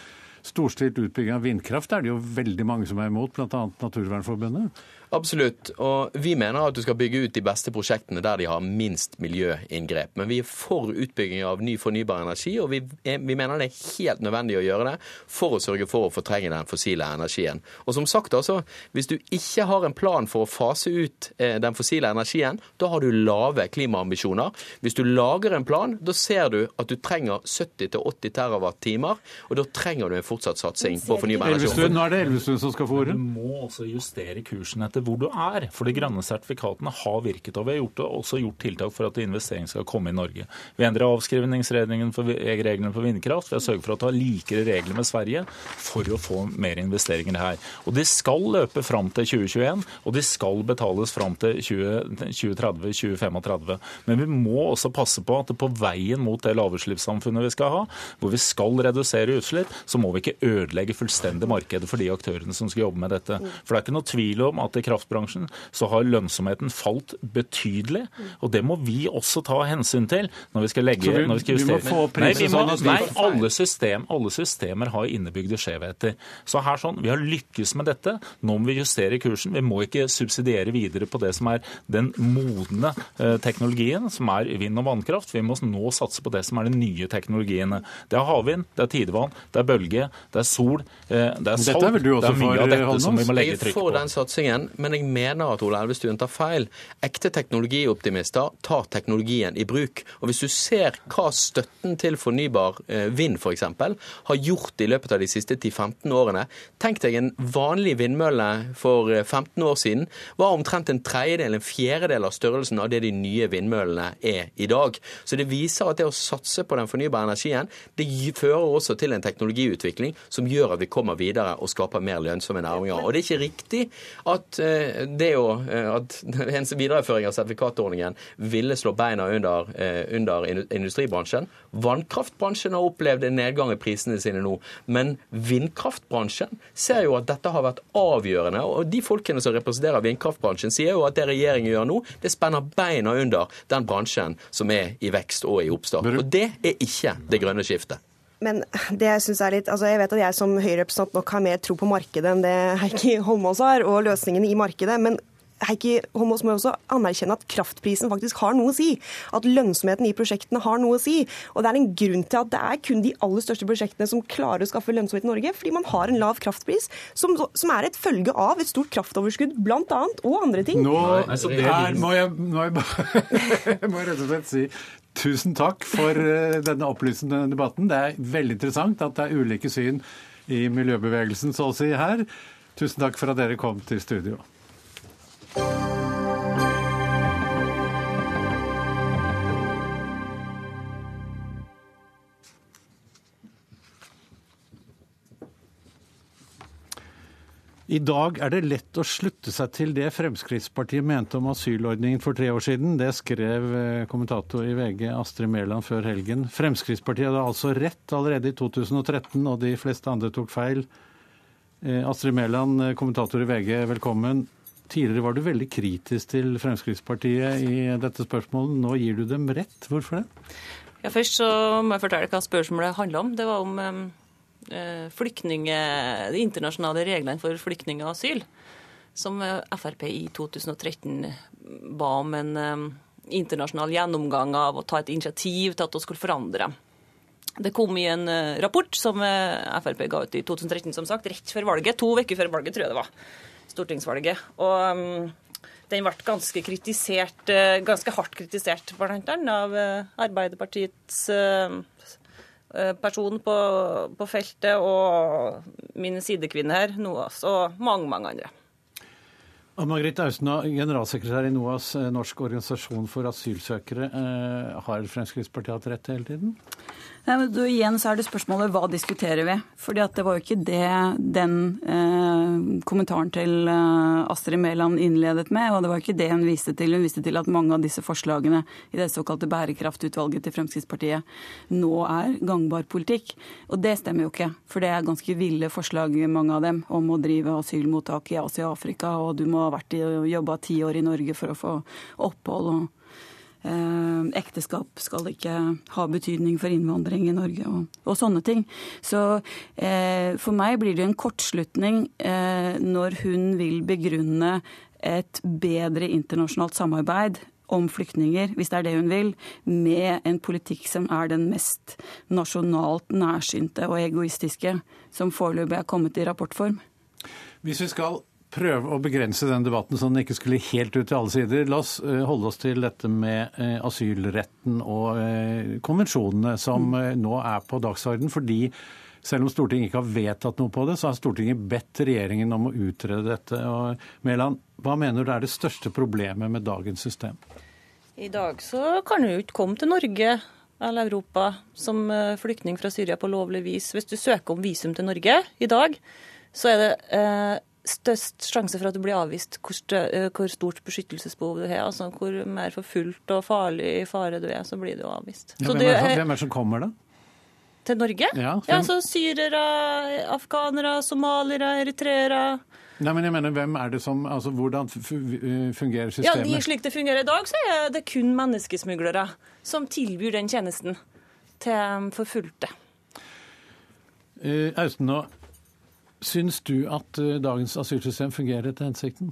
Storstilt utbygging av vindkraft er det jo veldig mange som er imot, bl.a. Naturvernforbundet. Absolutt. Og vi mener at du skal bygge ut de beste prosjektene der de har minst miljøinngrep. Men vi er for utbygging av ny fornybar energi, og vi, er, vi, mener det er helt nødvendig å gjøre det for å sørge for å fortrenge den fossile energien. Og som sagt, altså, hvis du ikke har en plan for å fase ut eh, den fossile energien, da har du lave klimaambisjoner. Hvis du lager en plan, da ser du at du trenger 70-80 TWh, og da trenger du en fortsatt satsing på fornybar energi. Nå er det Elvestuen som skal få ordet. Du må også justere kursen etter hvor du er. For de grønne sertifikatene har virket. Og vi har gjort, også gjort tiltak for at investering skal komme i Norge. Vi endrer avskrivningsreglene for, reglene for vindkraft. Vi har sørget for å ta likere regler med Sverige for å få mer investeringer her. Og de skal løpe fram til 2021, og de skal betales fram til 2030-2035. Men vi må også passe på at på veien mot det lavutslippssamfunnet vi skal ha, hvor vi skal redusere utslipp, så må vi ikke ødelegge fullstendig markedet for de aktørene som skal jobbe med dette. For det er ikke noe tvil om at i kraftbransjen så har lønnsomheten falt betydelig. Og det må vi også ta hensyn til når vi skal legge vi, når vi skal justere. Vi må få nei, vi må, sånn nei alle, system, alle, systemer har innebygde skjevheter. Så her sånn, Vi har lykkes med dette. Nå må vi justere kursen. Vi må ikke subsidiere videre på det som er den modne eh, teknologien, som er vind og vannkraft. Vi må nå satse på det som er de nye teknologiene. Det er havvind, det er tidevann, det er bølge, det er sol, eh, det er salt. Det er, mye av dette som vi må legge trykk på. Jeg får den satsingen, men jeg mener at Ola Elvestuen tar feil. Ekte teknologioptimister tar teknologien i bruk. Og Hvis du ser hva støtten til fornybar eh, vind f.eks. har gjort i løpet av de siste 10-15 årene Tenk deg en vanlig vindmølle for 15 eh, år siden var omtrent en tredjedel, en fjerdedel av størrelsen av det de nye vindmøllene er i dag. Så det viser at det å satse på den fornybare energien, det fører også til en teknologiutvikling som gjør at vi kommer videre og skaper mer lønnsomme næringer. Og det er ikke riktig at eh, det jo eh, at en videreføring av sertifikatordningen ville slå beina under, eh, under industribransjen. Vannkraftbransjen har opplevd en nedgang i prisene sine nå, men vindkraftbransjen ser jo at dette har vært avgjørende. Og de folkene som representerer vindkraftbransjen, sier jo at det regjeringen gjør nå, det spenner beina under den bransjen som er i vekst og i oppstart. Og det er ikke det grønne skiftet. Men det jeg synes er litt, altså jeg vet at jeg som Høyre-representant nok har mer tro på markedet enn det Heikki Holmås har, og løsningene i markedet. men Heikki Holmås må også anerkjenne at kraftprisen faktisk har noe å si. At lønnsomheten i prosjektene har noe å si. Og det er en grunn til at det er kun de aller største prosjektene som klarer å skaffe lønnsomhet i Norge, fordi man har en lav kraftpris, som, som er et følge av et stort kraftoverskudd, bl.a., og andre ting. Nå her må jeg, må jeg, må jeg rett og slett si Tusen takk for eh, denne opplysende debatten. Det er veldig interessant at det er ulike syn i miljøbevegelsen så å si her. Tusen takk for at dere kom til studio. I dag er det lett å slutte seg til det Fremskrittspartiet mente om asylordningen for tre år siden. Det skrev eh, kommentator i VG Astrid Mæland før helgen. Fremskrittspartiet hadde altså rett allerede i 2013, og de fleste andre tok feil. Eh, Astrid Mæland, eh, kommentator i VG, velkommen. Tidligere var du veldig kritisk til Fremskrittspartiet i dette spørsmålet. Nå gir du dem rett. Hvorfor det? Ja, først så må jeg fortelle hva spørsmålet handler om. Det var om eh, de internasjonale reglene for flyktning og asyl. Som eh, Frp i 2013 ba om en eh, internasjonal gjennomgang av å ta et initiativ til at vi skulle forandre. Det kom i en eh, rapport som eh, Frp ga ut i 2013, som sagt, rett før valget. To uker før valget, tror jeg det var. Stortingsvalget. Og den ble ganske kritisert, ganske hardt kritisert, bl.a. av Arbeiderpartiets person på, på, feltet og mine sidekvinner, NOAS, og mange, mange andre. Margrethe Austna, generalsekretær i NOAS, Norsk organisasjon for asylsøkere. Har Fremskrittspartiet hatt rett hele tiden? Nei, da, igjen så er det spørsmålet hva diskuterer vi? Fordi at det var jo ikke det den eh, kommentaren til eh, Astrid Mæland innledet med, og det var jo ikke det hun viste til. Hun viste til at mange av disse forslagene i det såkalte bærekraftutvalget til Fremskrittspartiet nå er gangbar politikk. Og det stemmer jo ikke, for det er ganske ville forslag, mange av dem, om å drive asylmottak i Asia og Afrika, og du må ha vært i, jobba ti år i Norge for å få opphold. og Eh, ekteskap skal ikke ha betydning for innvandring i Norge og, og sånne ting. Så eh, for meg blir det en kortslutning eh, når hun vil begrunne et bedre internasjonalt samarbeid om flyktninger, hvis det er det hun vil, med en politikk som er den mest nasjonalt nærsynte og egoistiske som foreløpig er kommet i rapportform. Hvis vi skal prøve å begrense den debatten så den ikke skulle helt ut til alle sider. La oss eh, holde oss til dette med eh, asylretten og eh, konvensjonene som nå er på dagsorden. fordi selv om Stortinget ikke har vedtatt noe på det, så har Stortinget bedt regjeringen om å utrede dette. Og Mæland, hva mener du er det største problemet med dagens system? I dag så kan du ikke komme til Norge eller Europa som flyktning fra Syria på lovlig vis. Hvis du søker om visum til Norge i dag, så er det eh, størst sjanse for at du blir avvist hvor, eh, hvor stort beskyttelsesbehov du har. Altså hvor mer forfulgt og farlig i fare du er, så blir du avvist. Ja, hvem, er, hvem, er, det som kommer, da? Til Norge? Ja, ja så Syrere, afghanere, somaliere, eritreere. Nei, men jeg mener, hvem er det som, altså Hvordan fungerer systemet? Ja, de, Slik det fungerer i dag, så er det kun menneskesmuglere som tilbyr den tjenesten til forfulgte. Austen, nå, Syns du at eh, dagens asylsystem fungerer etter hensikten?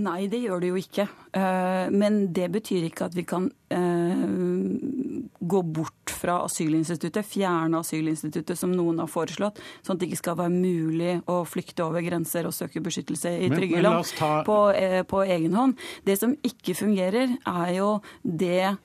Nei, det gjør det jo ikke. Eh, men det betyr ikke at vi kan eh, gå bort fra asylinstituttet, fjerne asylinstituttet som noen har foreslått, sånn at det ikke skal være mulig å flykte over grenser og søke beskyttelse i trygge land ta... på, på egen hånd. Det som ikke fungerer, er jo det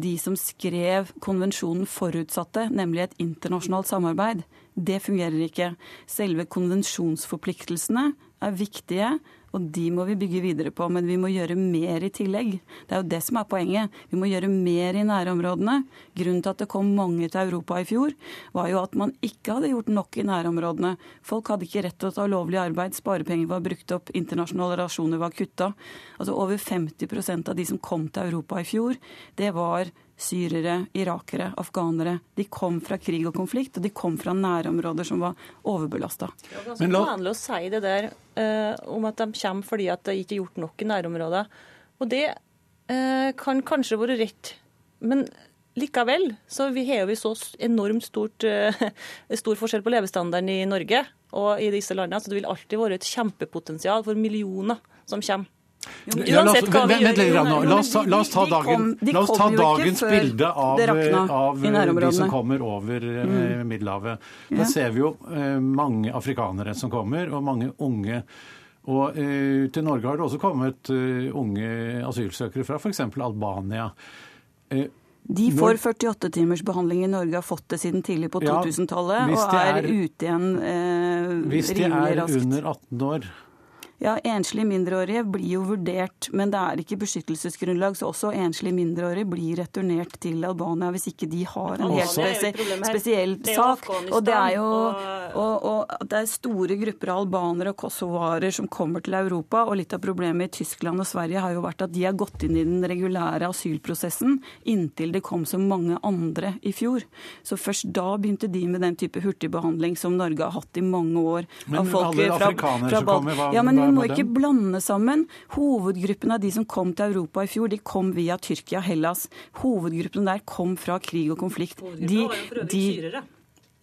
de som skrev konvensjonen forutsatte, nemlig et internasjonalt samarbeid. Det fungerer ikke. Selve konvensjonsforpliktelsene er viktige, og de må vi bygge videre på. Men vi må gjøre mer i tillegg. Det er jo det som er poenget. Vi må gjøre mer i nærområdene. Grunnen til at det kom mange til Europa i fjor, var jo at man ikke hadde gjort nok i nærområdene. Folk hadde ikke rett til å ta lovlig arbeid, sparepenger var brukt opp, internasjonale relasjoner var kutta. Altså over 50% av de som kom til Europa i fjor, det var syrere, irakere, afghanere. De kom fra krig og konflikt, og de kom fra nærområder som var overbelasta. Det er ganske vanlig å si det der eh, om at de kommer fordi at det ikke er gjort nok i nærområdet. Og det eh, kan kanskje være rett, men likevel så vi har vi så enormt stort, eh, stor forskjell på levestandarden i Norge og i disse landene, så det vil alltid være et kjempepotensial for millioner som kommer. Ja, oss, vent, vent litt nå. La oss, ta, dagens bilde av, av de som kommer over eh, mm. Middelhavet. Da ser vi jo eh, mange afrikanere som kommer, og mange unge. Og uh, til Norge har det også kommet uh, unge asylsøkere fra f.eks. Albania. De får 48 timers behandling i Norge, har fått det siden tidlig på 2000-tallet, ja, og er, er, ute igjen eh, rimelig raskt. Hvis de er under 18 år, ja, enslige mindreårige blir jo vurdert, men det er ikke beskyttelsesgrunnlag. Så også enslige mindreårige blir returnert til Albania hvis ikke de har en helt spesiell sak. Og det er jo og, og, det er store grupper av albanere og kosovarer som kommer til Europa. Og litt av problemet i Tyskland og Sverige har jo vært at de har gått inn i den regulære asylprosessen inntil det kom så mange andre i fjor. Så først da begynte de med den type hurtigbehandling som Norge har hatt i mange år. Men alle afrikanere som kommer, hva, ja, men må ikke blande sammen. Hovedgruppen av de som kom til Europa i fjor, de kom via Tyrkia og Hellas. Hovedgruppen der kom fra krig og konflikt. De, de,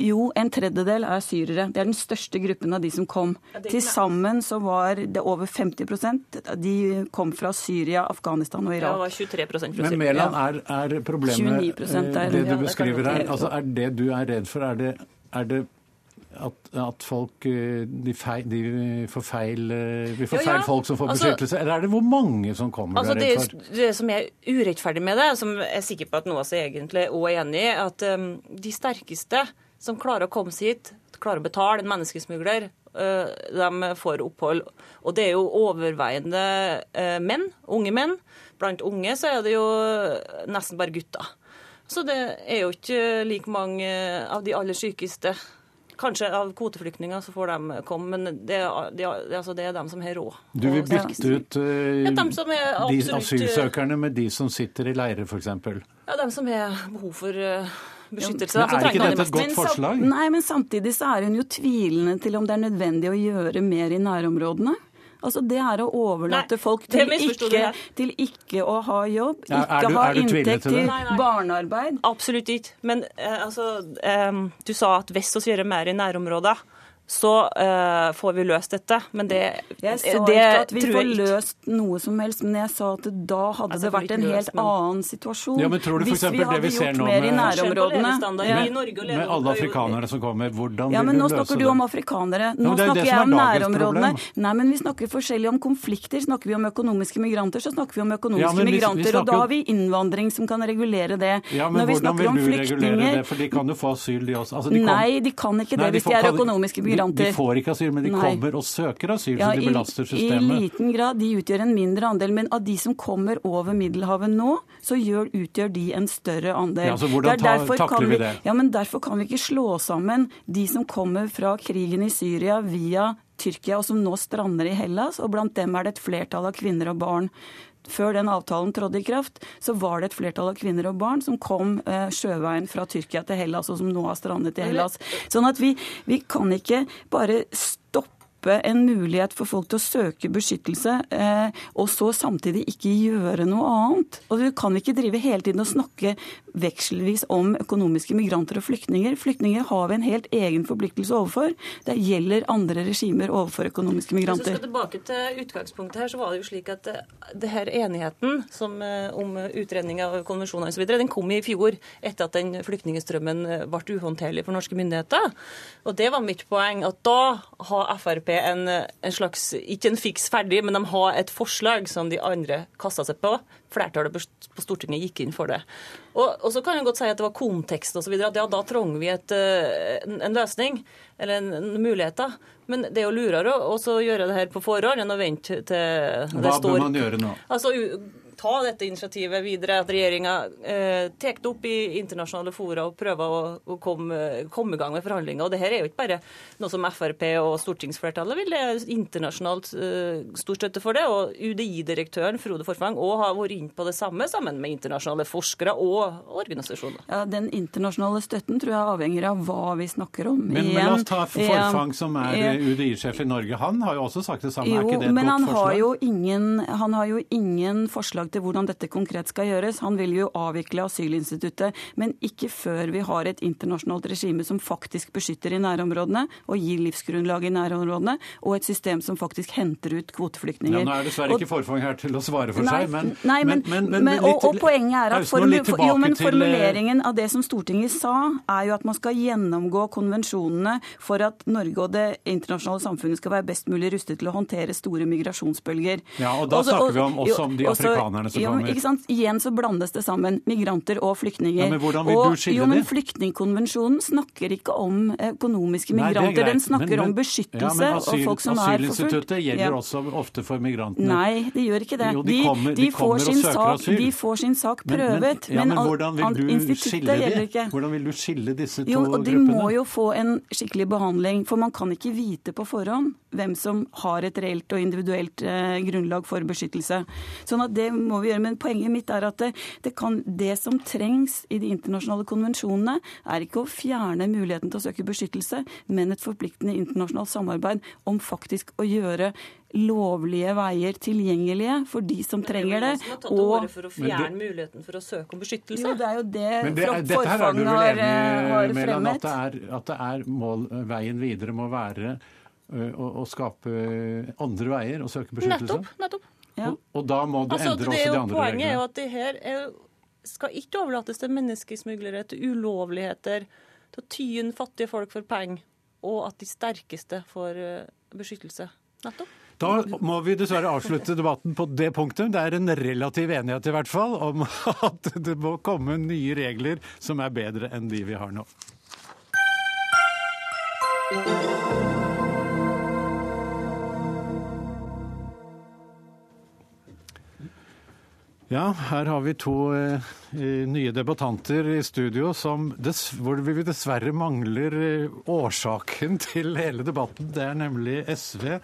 jo, en tredjedel er syrere. Det er den største gruppen av de som kom. Til sammen så var det over 50% De kom fra Syria, Afghanistan og Irak. Ja, det var 23 fra Men Mæland, er, er problemet er, det du beskriver her, altså er det du er redd for, er det, er det at, at, folk de, feil, de får feil, vi får feil folk som får altså, beskyttelse? Eller er det hvor mange som kommer? Altså, det, det, som er urettferdig med det, som jeg er sikker på at noen av oss egentlig òg er enig i, at um, de sterkeste som klarer å komme seg hit, klarer å betale en menneskesmugler, uh, de får opphold. Og det er jo overveiende uh, menn, unge menn. Blant unge så er det jo nesten bare gutter. Så det er jo ikke like mange av de aller sykeste. Kanskje av kvoteflyktninger så får de komme, men det det altså det er dem som har råd. Du vil bytte ut uh, ja, de asylsøkerne med de som sitter i leirer, f.eks.? Ja, dem som har behov for uh, beskyttelse. Ja, men er ikke dette et godt forslag? Nei, men samtidig så er hun jo tvilende til om det er nødvendig å gjøre mer i nærområdene. Altså Det er å overlate Nei, folk til ikke, til ikke, å ha jobb, ikke du, ha inntekt til, til barnearbeid. Absolutt ikke. Men eh, altså, eh, du sa at hvis vi gjør mer i nærområder så uh, får vi løst dette. Men det Jeg sa det ikke at vi får løst noe som helst, men jeg sa at da hadde altså, det vært en helt men... annen situasjon. Ja, men tror du for Hvis vi hadde gjort mer i nærområdene ja. Med alle afrikanere som kommer, hvordan ja, vil du løse det? Nå snakker du om afrikanere. Nå ja, snakker jeg om nærområdene. Nei, men vi snakker forskjellig om konflikter. Snakker vi om økonomiske migranter, så snakker vi om økonomiske ja, migranter. Vi, vi snakker... Og da har vi innvandring som kan regulere det. Ja, men Når hvordan vil du regulere det? For de kan jo få asyl, de også. Altså, de. Nei, de kan ikke det hvis de er økonomiske migranter migranter. De får ikke asyl, men de Nei. kommer og søker asyl, ja, så de belaster systemet. I liten grad. De utgjør en mindre andel. Men av de som kommer over Middelhavet nå, så gjør, utgjør de en større andel. Ja, så Hvordan ta, takler vi, vi det? Ja, men Derfor kan vi ikke slå sammen de som kommer fra krigen i Syria via Tyrkia, og som nå strander i Hellas, og blant dem er det et flertall av kvinner og barn før den avtalen trådte i kraft, så var det et flertall av kvinner og barn som kom eh, sjøveien fra Tyrkia til Hellas, og som nå har strandet i Hellas. Sånn at vi, vi kan ikke bare stoppe en mulighet for folk til å søke beskyttelse, eh, og så samtidig ikke gjøre noe annet. Og Du kan ikke drive hele tiden og snakke vekselvis om økonomiske migranter og flyktninger. Flyktninger har vi en helt egen forpliktelse overfor. Det gjelder andre regimer overfor økonomiske migranter. Hvis tilbake til utgangspunktet her, så var det jo slik at eh, det her enigheten som, eh, om utredning av konvensjoner osv., den kom i fjor etter at den flyktningstrømmen eh, ble uhåndterlig for norske myndigheter. Og det var mitt poeng, at da har Frp en, en slags, ikke en fiks ferdig, men de har et forslag som de andre kasta seg på, flertallet på Stortinget gikk inn for det. Og, og så kan jeg godt si at det var kontekst osv. At ja, da trenger vi et, eh, en, løsning, eller en, en muligheter. Men det er jo lurere å gjøre det her på forhånd enn å vente til det står Hva bør man gjøre nå? Altså, ta dette initiativet videre, at regjeringa eh, tar det opp i internasjonale fora og prøver å, å komme, komme, i gang med forhandlinger. Og det her er jo ikke bare noe som Frp og stortingsflertallet vil, det er internasjonalt eh, stor støtte for det. Og UDI-direktøren Frode Forfang òg har vært inn på det samme sammen med internasjonale forskere og organisasjoner. Ja, Den internasjonale støtten tror jeg avhenger av hva vi snakker om. Men, men la oss ta Forfang, som er UDI-sjef i Norge. Han har jo også sagt det samme. Jo, er ikke det et godt forslag? Jo men han har jo ingen forslag til hvordan dette konkret skal gjøres. Han vil jo avvikle asylinstituttet, men ikke før vi har et internasjonalt regime som faktisk beskytter i nærområdene og gir livsgrunnlag i nærområdene, og et system som faktisk henter ut kvoteflyktninger. Ja, nå er dessverre ikke Forfang her til å svare for nei, seg, men, nei, men, men, men litt, og, og, poenget er at formu, jo, men eh, formuleringen av det som Stortinget sa, er jo at man skal gjennomgå konvensjonene for at Norge og det internasjonale samfunnet skal være best mulig rustet til å håndtere store migrasjonsbølger. Ja, og Da også, snakker vi om, også om de afrikanerne afrikanerne som kommer. Ikke sant? Igjen så blandes det sammen. Migranter og flyktninger. Ja, men hvordan vil og, du skille jo, men Flyktningkonvensjonen snakker ikke om økonomiske migranter. Nei, Den snakker men, men, om beskyttelse ja, asyl, og folk som er forfulgt. Asylinstituttet gjelder ja. også ofte for migrantene. Nei, det gjør ikke det. Jo, de, kommer, de, de kommer og søker sak, asyl. De får sin sak prøvet. Men, men, hvordan vil du skille ikke. Hvordan vil du skille disse to jo, og De må jo få en skikkelig behandling. For man kan ikke vite på forhånd hvem som har et reelt og individuelt eh, grunnlag for beskyttelse. Sånn at det må vi gjøre. Men poenget mitt er at det, det, kan, det som trengs i de internasjonale konvensjonene, er ikke å fjerne muligheten til å søke beskyttelse, men et forpliktende internasjonalt samarbeid om faktisk å gjøre lovlige veier tilgjengelige for de som trenger det. Det er jo som har tatt til orde for å fjerne muligheten for å søke om beskyttelse. Jo, det er jo det, det er, dette her er du vel enig har, fremmet? At det er, at det er mål, veien videre må være å, å, skape andre veier og søke beskyttelse? Nettopp. nettopp. Ja. Og, og, da må du altså, endre også de andre poenget reglene? Poenget er jo at det her er, skal ikke overlates til menneskesmuglere, til ulovligheter, til å tyne fattige folk for penger, og at de sterkeste får beskyttelse. Nettopp. Da må vi dessverre avslutte debatten på det punktet. Det er en relativ enighet i hvert fall om at det må komme nye regler som er bedre enn de vi har nå. Ja, her har vi to eh, nye debattanter i studio hvor vi dessverre mangler eh, årsaken til hele debatten. Det er nemlig SV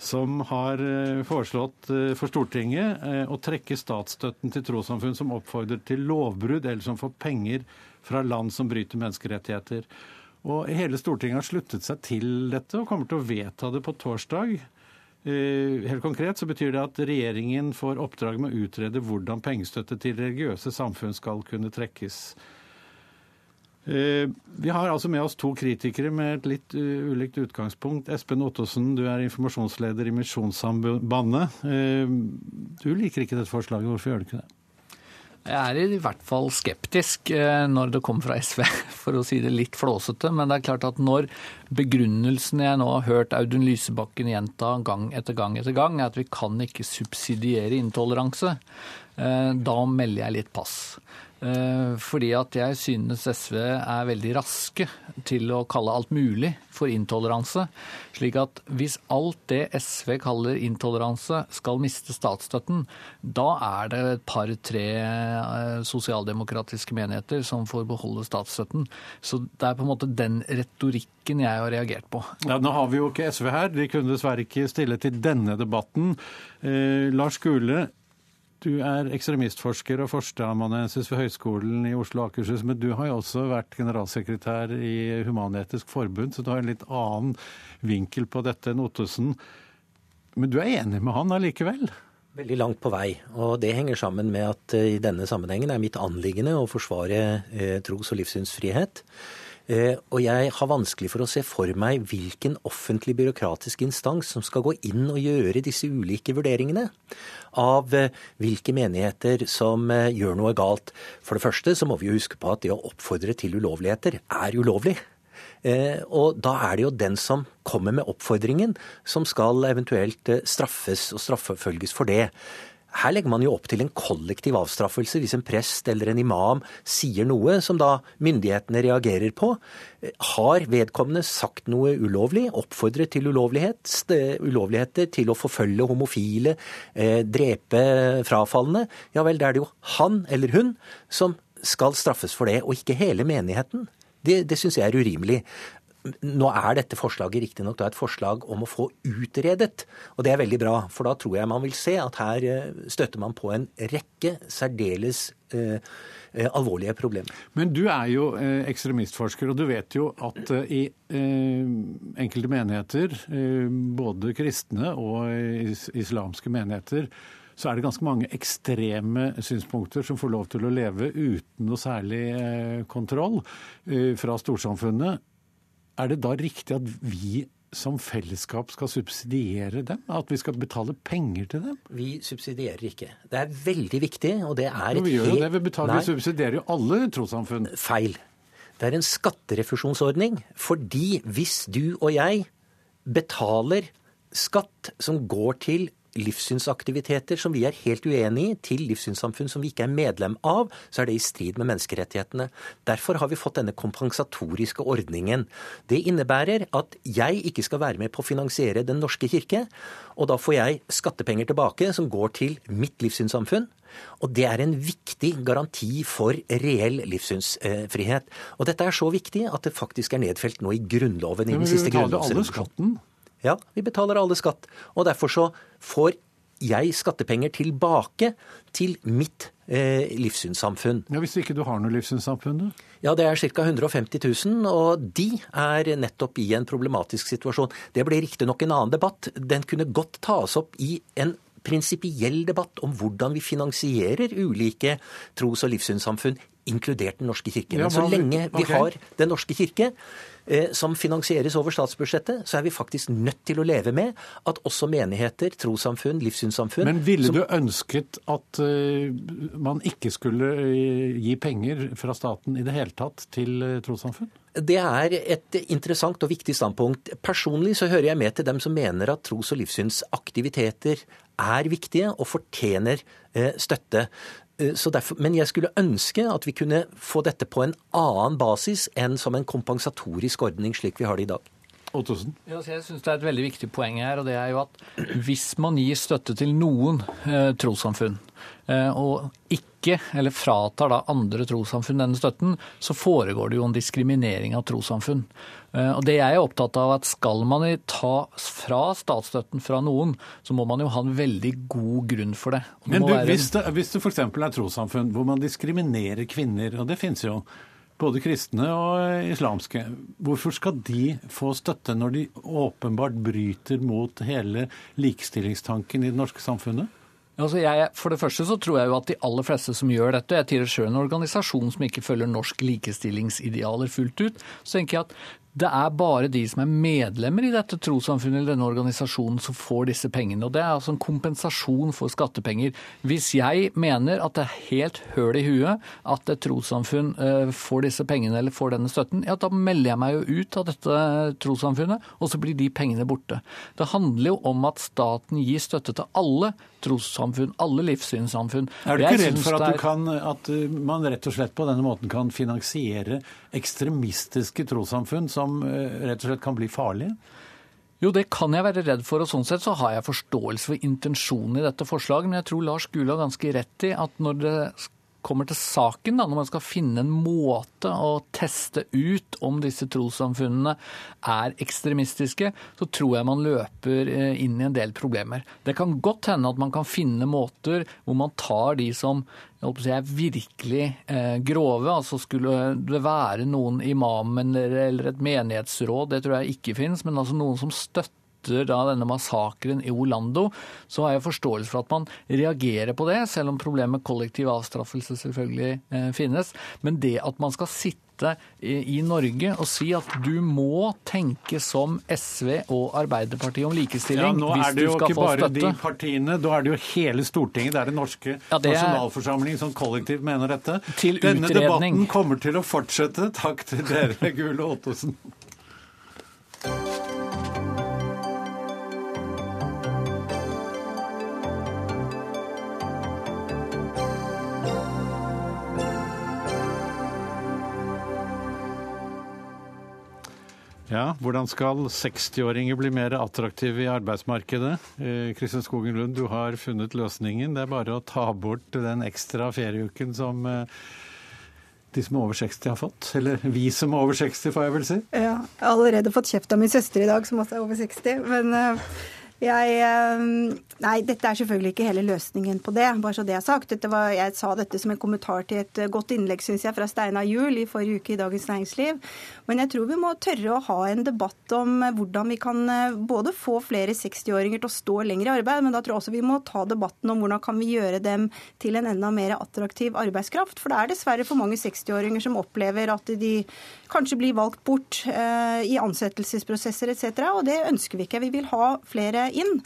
som har eh, foreslått eh, for Stortinget eh, å trekke statsstøtten til trossamfunn som oppfordrer til lovbrudd, eller som får penger fra land som bryter menneskerettigheter. Og Hele Stortinget har sluttet seg til dette og kommer til å vedta det på torsdag. Helt konkret så betyr det at regjeringen får oppdrag med å utrede hvordan pengestøtte til religiøse samfunn skal kunne trekkes. Eh, vi har altså med oss to kritikere med et litt eh, ulikt utgangspunkt. Espen Ottosen, du er informasjonsleder i Misjonssambandet. Eh, du liker ikke dette forslaget. Hvorfor gjør du ikke det? Jeg er i hvert fall skeptisk når det kommer fra SV, for å si det litt flåsete. Men det er klart at når begrunnelsen jeg nå har hørt Audun Lysebakken gjenta gang etter gang etter gang, er at vi kan ikke subsidiere intoleranse, da melder jeg litt pass. Eh, fordi at jeg synes SV er veldig raske til å kalle alt mulig for intoleranse. Slik at hvis alt det SV kaller intoleranse skal miste statsstøtten, da er det et par-tre eh, sosialdemokratiske menigheter som får beholde statsstøtten. Så det er på en måte den retorikken jeg har reagert på. Ja, Nå har vi jo ikke SV her. De kunne dessverre ikke stille til denne debatten. Eh, Lars Gule, du er ekstremistforsker og førsteamanuensis ved Høgskolen i Oslo og Akershus, men du har jo også vært generalsekretær i Human-Etisk Forbund, så du har en litt annen vinkel på dette enn Ottesen. Men du er enig med han allikevel? Veldig langt på vei. Og det henger sammen med at eh, i denne sammenhengen er mitt anliggende å forsvare eh, tros- og livssynsfrihet. Eh, og jeg har vanskelig for å se for meg hvilken offentlig byråkratisk instans som skal gå inn og gjøre disse ulike vurderingene av eh, hvilke menigheter som eh, gjør noe galt. For det første så må vi jo huske på at det å oppfordre til ulovligheter er ulovlig. Og da er det jo den som kommer med oppfordringen, som skal eventuelt straffes og straffefølges for det. Her legger man jo opp til en kollektiv avstraffelse hvis en prest eller en imam sier noe som da myndighetene reagerer på. Har vedkommende sagt noe ulovlig, oppfordret til ulovlighet, ulovligheter til å forfølge homofile, eh, drepe frafalne, ja vel, da er det jo han eller hun som skal straffes for det, og ikke hele menigheten. Det, det syns jeg er urimelig. Nå er dette forslaget riktignok et forslag om å få utredet, og det er veldig bra. For da tror jeg man vil se at her eh, støtter man på en rekke særdeles eh, eh, alvorlige problemer. Men du er jo eh, ekstremistforsker, og du vet jo at eh, i enkelte menigheter, både kristne og is islamske menigheter, så er det ganske mange ekstreme synspunkter som får lov til å leve uten noe særlig kontroll fra storsamfunnet. Er det da riktig at vi som fellesskap skal subsidiere dem? At vi skal betale penger til dem? Vi subsidierer ikke. Det er veldig viktig, og det er et Vi gjør jo det, vi, betaler, vi subsidierer jo alle trossamfunn. Feil. Det er en skatterefusjonsordning. Fordi hvis du og jeg betaler skatt som går til livssynsaktiviteter som vi er helt uenig i, til livssynssamfunn som vi ikke er medlem av, så er det i strid med menneskerettighetene. Derfor har vi fått denne kompensatoriske ordningen. Det innebærer at jeg ikke skal være med på å finansiere Den norske kirke, og da får jeg skattepenger tilbake som går til mitt livssynssamfunn. Og det er en viktig garanti for reell livssynsfrihet. Og dette er så viktig at det faktisk er nedfelt nå i Grunnloven. i den siste grunnlovsrevisjonen. Ja, vi betaler alle skatt. Og derfor så får jeg skattepenger tilbake til mitt eh, livssynssamfunn. Ja, Hvis ikke du har noe livssynssamfunn, du? Ja, det er ca. 150 000, og de er nettopp i en problematisk situasjon. Det blir riktignok en annen debatt. Den kunne godt tas opp i en prinsipiell debatt om hvordan vi finansierer ulike tros- og livssynssamfunn, inkludert Den norske kirke. Men så lenge vi har Den norske kirke, som finansieres over statsbudsjettet, så er vi faktisk nødt til å leve med at også menigheter, trossamfunn, livssynssamfunn Men ville som... du ønsket at uh, man ikke skulle uh, gi penger fra staten i det hele tatt til trossamfunn? Det er et interessant og viktig standpunkt. Personlig så hører jeg med til dem som mener at tros- og livssynsaktiviteter er viktige og fortjener støtte. Eh, derfor, men jeg skulle ønske at vi kunne få dette på en annen basis enn som en kompensatorisk ordning, slik vi har det i dag. Jeg synes Det er et veldig viktig poeng her. og det er jo at Hvis man gir støtte til noen eh, trossamfunn, eh, og ikke, eller fratar da andre trossamfunn denne støtten, så foregår det jo en diskriminering av trossamfunn. Eh, og det jeg er opptatt av at Skal man ta fra statsstøtten fra noen, så må man jo ha en veldig god grunn for det. det Men du, hvis, det, hvis det f.eks. er trossamfunn hvor man diskriminerer kvinner, og det finnes jo både kristne og islamske, hvorfor skal de få støtte når de åpenbart bryter mot hele likestillingstanken i det norske samfunnet? Altså jeg, for det første så tror jeg jo at de aller fleste som gjør dette, jeg tilhører sjøl en organisasjon som ikke følger norsk likestillingsidealer fullt ut, så tenker jeg at det er bare de som er medlemmer i dette trossamfunnet eller denne organisasjonen som får disse pengene. og Det er altså en kompensasjon for skattepenger. Hvis jeg mener at det er helt høl i huet at et trossamfunn eh, får disse pengene eller får denne støtten, ja da melder jeg meg jo ut av dette trossamfunnet, og så blir de pengene borte. Det handler jo om at staten gir støtte til alle trossamfunn, alle livssynssamfunn. Er du ikke redd for at, kan, at, man rett og slett på denne måten kan finansiere ekstremistiske trossamfunn som eh, rett og slett kan bli farlige? Jo, det kan jeg være redd for, og sånn sett så har jeg forståelse for intensjonen i dette forslaget. Men jeg tror Lars Gula har ganske rett i at når det kommer til saken, da, når man skal finne en måte å teste ut om disse trossamfunnene er ekstremistiske, så tror jeg man løper eh, inn i en del problemer. Det kan godt hende at man kan finne måter hvor man tar de som si, er virkelig eh, grove. altså Skulle det være noen imam eller et menighetsråd, det tror jeg ikke finnes, men altså noen som støtter etter da denne massakren i Orlando, så har jeg forståelse for at man reagerer på det, selv om problemet med kollektiv avstraffelse selvfølgelig eh, finnes. Men det at man skal sitte i, Norge og si at du må tenke som SV og Arbeiderpartiet om likestilling ja, hvis du skal få støtte. Nå er det jo ikke bare de partiene, da er det jo hele Stortinget, det er den norske ja, det nasjonalforsamling som kollektivt mener dette. Til Denne debatten kommer til å fortsette. Takk til dere, Gule Ottosen. Ja, Hvordan skal 60-åringer bli mer attraktive i arbeidsmarkedet? Eh, Kristin Skogen Lund, du har funnet løsningen. Det er bare å ta bort den ekstra ferieuken som eh, de som er over 60 har fått. Eller vi som er over 60, får jeg vel si. Ja, jeg har allerede fått kjeft av min søster i dag, som også er over 60. Men uh, jeg, eh, nei, dette er selvfølgelig ikke hele løsningen på det, bare så det er sagt. Var, jeg sa dette som en kommentar til et eh, godt innlegg synes jeg, fra Steinar Juel i forrige uke i Dagens Næringsliv. Men jeg tror vi må tørre å ha en debatt om eh, hvordan vi kan både få flere 60-åringer til å stå lenger i arbeid, men da tror jeg også vi må ta debatten om hvordan kan vi gjøre dem til en enda mer attraktiv arbeidskraft. For det er dessverre for mange 60-åringer som opplever at de kanskje blir valgt bort eh, i ansettelsesprosesser etc. Og det ønsker vi ikke. Vi vil ha flere inn.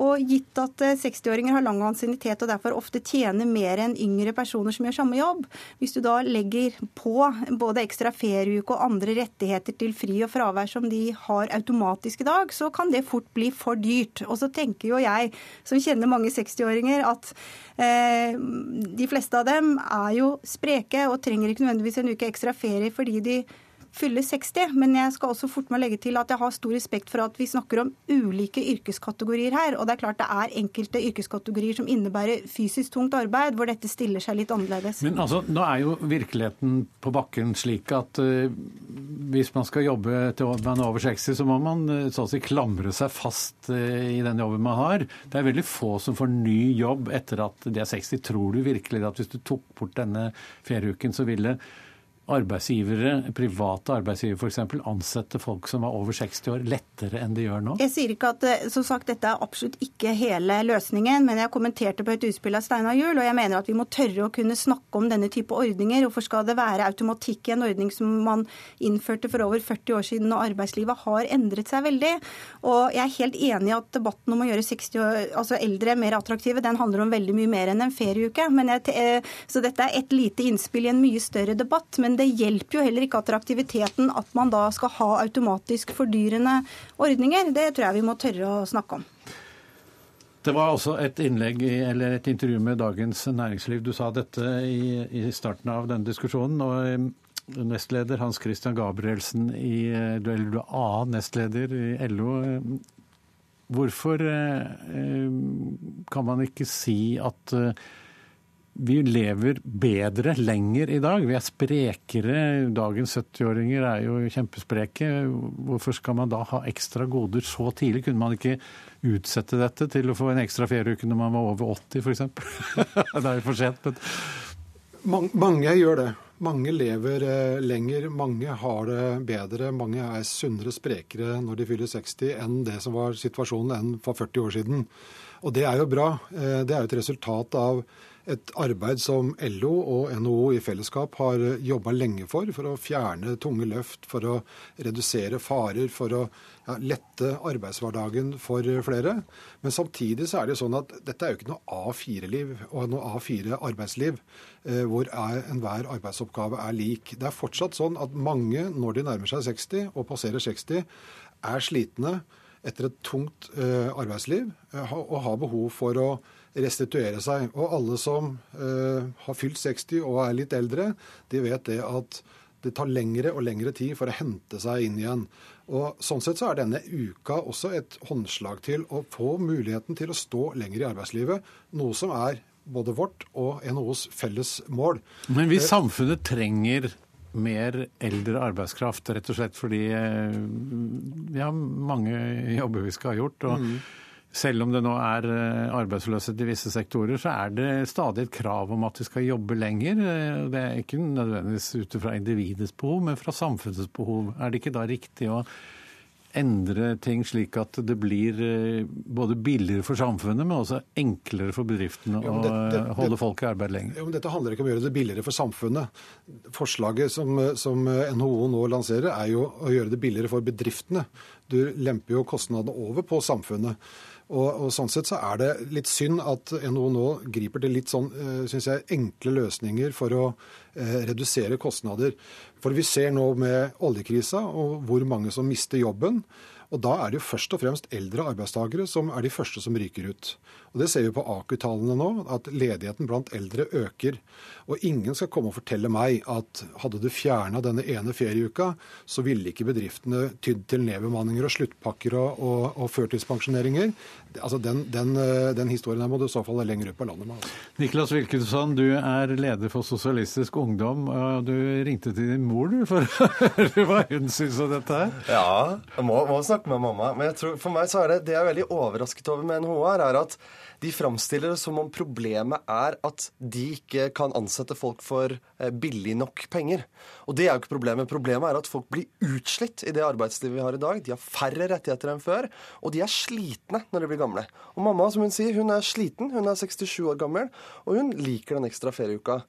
Og gitt at 60-åringer eh, har lang ansiennitet og derfor ofte tjener mer enn yngre personer som gjør samme jobb, hvis du da legger på både ekstra ferieuke og andre rettigheter til fri og fravær som de har automatisk i dag, så kan det fort bli for dyrt. Og så tenker jo jeg, som kjenner mange 60-åringer, at eh, de fleste av dem er jo spreke og trenger ikke nødvendigvis en uke ekstra ferie fordi de fyller 60. Men jeg skal også fort meg legge til at jeg har stor respekt for at vi snakker om ulike yrkeskategorier her. Og det er klart det er enkelte yrkeskategorier som innebærer fysisk tungt arbeid, hvor dette stiller seg litt annerledes. Men altså, nå er jo virkeligheten på bakken slik at uh, hvis man skal jobbe til man er over 60, så må man uh, så å si klamre seg fast uh, i den jobben man har. Det er veldig få som får ny jobb etter at de er 60. Tror du virkelig at hvis du tok bort denne ferieuken, så ville arbeidsgivere, private arbeidsgivere f.eks., ansette folk som var over 60 år, lettere enn de gjør nå? Jeg sier ikke at eh, som sagt, dette er absolutt ikke hele løsningen, men jeg kommenterte på et utspill av Steinar Juel, og jeg mener at vi må tørre å kunne snakke om denne type ordninger. Hvorfor skal det være automatikk i en ordning som man innførte for over 40 år siden, og arbeidslivet har endret seg veldig? Og jeg er helt enig i at debatten om å gjøre 60 år, altså eldre mer attraktive, den handler om veldig mye mer enn en ferieuke. Jeg, så dette er et lite innspill i en mye større debatt. men det hjelper jo heller ikke attraktiviteten at man da skal ha automatisk fordyrende ordninger. Det tror jeg vi må tørre å snakke om. Det var også et innlegg, eller et intervju med Dagens Næringsliv. Du sa dette i, i starten av denne diskusjonen. og eh, Nestleder Hans Christian Gabrielsen i du er annen nestleder i LO. Hvorfor eh, kan man ikke si at vi lever bedre lenger i dag. Vi er sprekere. Dagens 70-åringer er jo kjempespreke. Hvorfor skal man da ha ekstra goder så tidlig? Kunne man ikke utsette dette til å få en ekstra ferieuke når man var over 80 f.eks.? det er jo for sent. Men... Mange gjør det. Mange lever eh, lenger, mange har det bedre. Mange er sunnere, sprekere når de fyller 60 enn det som var situasjonen enn for 40 år siden. Og det er jo bra. Eh, det er jo et resultat av et arbeid som LO og NHO i fellesskap har jobba lenge for, for å fjerne tunge løft, for å redusere farer, for å ja, lette arbeidshverdagen for flere. Men samtidig så er det jo sånn at dette er jo ikke noe A4-liv og noe A4-arbeidsliv eh, hvor enhver arbeidsoppgave er lik. Det er fortsatt sånn at mange, når de nærmer seg 60 og passerer 60, er slitne etter et tungt eh, arbeidsliv eh, og har behov for å restituere seg. Og alle som uh, har fylt 60 og er litt eldre, de vet det at det tar lengre og lengre tid for å hente seg inn igjen. Og Sånn sett så er denne uka også et håndslag til å få muligheten til å stå lenger i arbeidslivet, noe som er både vårt og NHOs felles mål. Men hvis eh, samfunnet trenger mer eldre arbeidskraft, rett og slett fordi eh, vi har mange jobber vi skal ha gjort. og mm selv om det nå er eh, arbeidsløshet i visse sektorer, så er det stadig et krav om at vi skal jobbe lenger. Eh, det er ikke nødvendigvis ut fra individets behov, men fra samfunnets behov. Er det ikke da riktig å endre ting slik at det blir eh, både billigere for samfunnet, men også enklere for bedriftene å holde folk i arbeid lenger? Men dette handler ikke om å gjøre det billigere for samfunnet. Forslaget som, som NHO nå lanserer, er jo å gjøre det billigere for bedriftene. Du lemper jo kostnadene over på samfunnet. Og, og, Sånn sett så er det litt synd at NHO nå griper til litt sånn, eh, synes jeg, enkle løsninger for å eh, redusere kostnader. For vi ser nå med oljekrisa og hvor mange som mister jobben. Og Da er det jo først og fremst eldre arbeidstakere som er de første som ryker ut. Og Det ser vi på AKU-tallene nå, at ledigheten blant eldre øker. Og ingen skal komme og fortelle meg at hadde du fjerna denne ene ferieuka, så ville ikke bedriftene tydd til nedbemanninger og sluttpakker og, og, og førtidspensjoneringer. Altså den, den, den, historien må du i så fall lenger ut på landet med. Altså. Niklas Wilkinson, du er leder for Sosialistisk Ungdom. og Du ringte til din mor du, for å høre hva hun syns om dette her? Ja, jeg må, må snakke med mamma. Men tror, for meg så er det det jeg er veldig overrasket over med NHO, her, er at de framstiller det som om problemet er at de ikke kan ansette folk for eh, billig nok penger. Og det er jo ikke problemet. Problemet er at folk blir utslitt i det arbeidslivet vi har i dag. De har færre rettigheter enn før, og de er slitne når de blir gamle. Og mamma, som hun sier, hun er sliten. Hun er 67 år gammel, og hun liker den ekstra ferieuka.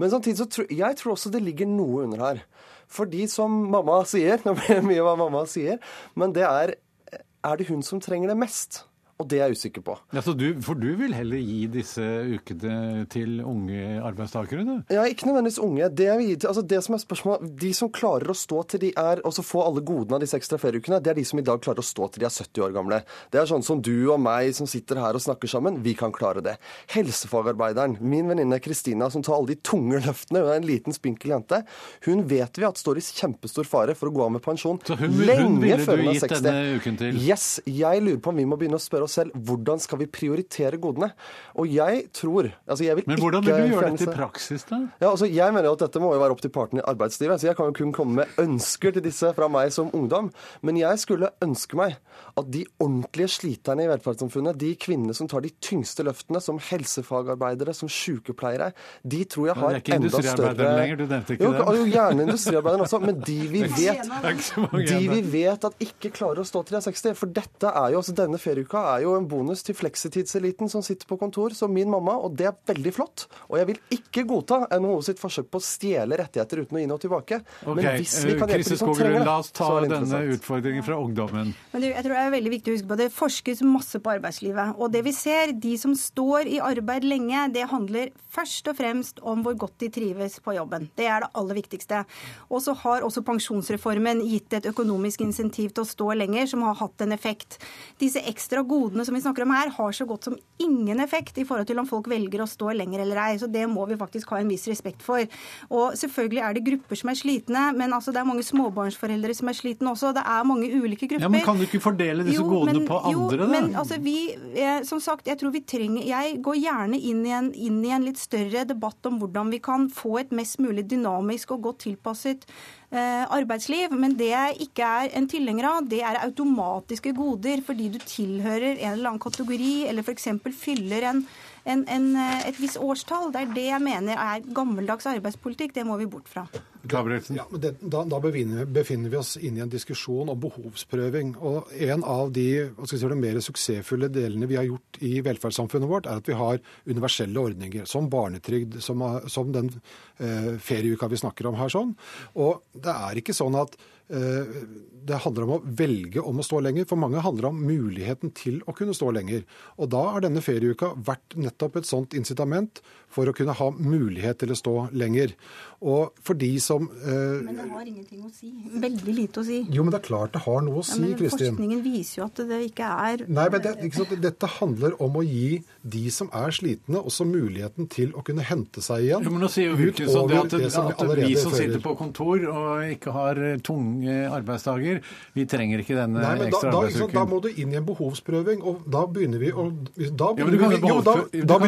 Men samtidig så tror jeg tror også det ligger noe under her. Fordi som mamma sier, nå blir det mye hva mamma sier, men det er er det hun som trenger det mest. Og det er jeg usikker på. Ja, du, for du vil heller gi disse ukene til unge arbeidstakere, du? Ja, ikke nødvendigvis unge. Det, vil, altså det som er spørsmålet, De som klarer å stå til de er, og så få alle godene av disse ekstra ferieukene, det er de som i dag klarer å stå til de er 70 år gamle. Det er sånn som du og meg som sitter her og snakker sammen. Vi kan klare det. Helsefagarbeideren, min venninne Kristina som tar alle de tunge løftene, hun er en liten spinkel jente, hun vet vi at står i kjempestor fare for å gå av med pensjon hun, lenge hun før hun er 60. Denne uken til? Yes. Jeg lurer på om vi må begynne å spørre oss selv hvordan skal vi prioritere godene. Og jeg tror altså jeg vil Men hvordan vil du gjøre dette i praksis, da? Ja, altså Jeg mener at dette må jo være opp til partene i arbeidslivet. Så jeg kan jo kun komme med ønsker til disse fra meg som ungdom. Men jeg skulle ønske meg at de ordentlige sliterne i velferdssamfunnet, de kvinnene som tar de tyngste løftene, som helsefagarbeidere, som sykepleiere, de tror jeg har enda større lenger, du nevnte ikke jo, det. Jo, gjerne industriarbeidere også, men de vi vet, de vi vet at ikke klarer å stå til de er 60. For dette er jo, altså denne ferieuka er jo en bonus til fleksitidseliten som sitter på kontor, som min mamma, og det er veldig flott. Og jeg vil ikke godta NHO sitt forsøk på å stjele rettigheter uten å gi noe tilbake. Okay. Men hvis vi kan hjelpe de som trenger det, La oss ta denne utfordringen fra ungdommen. Men du, jeg tror det er veldig viktig å huske på Det forskes masse på arbeidslivet. Og det vi ser, de som står i arbeid lenge, det handler først og fremst om hvor godt de trives på jobben. Det er det aller viktigste. Og så har også pensjonsreformen gitt et økonomisk insentiv til å stå lenger, som har hatt en effekt. Disse ekstra godene som vi snakker om her, har så godt som ingen effekt i forhold til om folk velger å stå lenger eller ei. Så det må vi faktisk ha en viss respekt for. Og selvfølgelig er det grupper som er slitne, men altså det er mange småbarnsforeldre som er slitne også. Det er mange ulike grupper. Ja, Men kan du ikke fordele disse jo, godene men, på andre, jo, Men altså vi, eh, som sagt, jeg tror vi trenger Jeg går gjerne inn i, en, inn i en litt større debatt om hvordan vi kan få et mest mulig dynamisk og godt tilpasset arbeidsliv. Men det jeg ikke er en tilhenger av, det er automatiske goder fordi du tilhører en eller annen kategori, eller f.eks. fyller en, en, en, eh, et visst årstall. Det er det jeg mener er gammeldags arbeidspolitikk. Det må vi bort fra. Ja, men det, da, da befinner, befinner, vi oss inne i en diskusjon om behovsprøving. Og En av de si, mer suksessfulle delene vi har gjort i velferdssamfunnet vårt, er at vi har universelle ordninger, som barnetrygd, som, som den eh, ferieuka vi snakker om her. sånn. Og det er ikke sånn at eh, det handler om å velge om å stå lenger. For mange handler om muligheten til å kunne stå lenger. Og da har denne ferieuka vært nettopp et sånt incitament for å kunne ha mulighet til å stå lenger. Og for de som eh, Men det har ingenting å si. Veldig lite å si. Jo, men det er klart det har noe å si, ja, Kristin. Forskningen viser jo at det ikke er Nei, men det, sant, Dette handler om å gi de som er slitne, også muligheten til å kunne hente seg igjen. Jo, men nå sier jo Hulke det at, det som at vi som sitter på kontor og ikke har eh, tunge arbeidsdager, vi trenger ikke denne Nei, men ekstra da, arbeidsuken. Da, da må du inn i en behovsprøving, og da begynner vi å da begynner ja, men du kan jo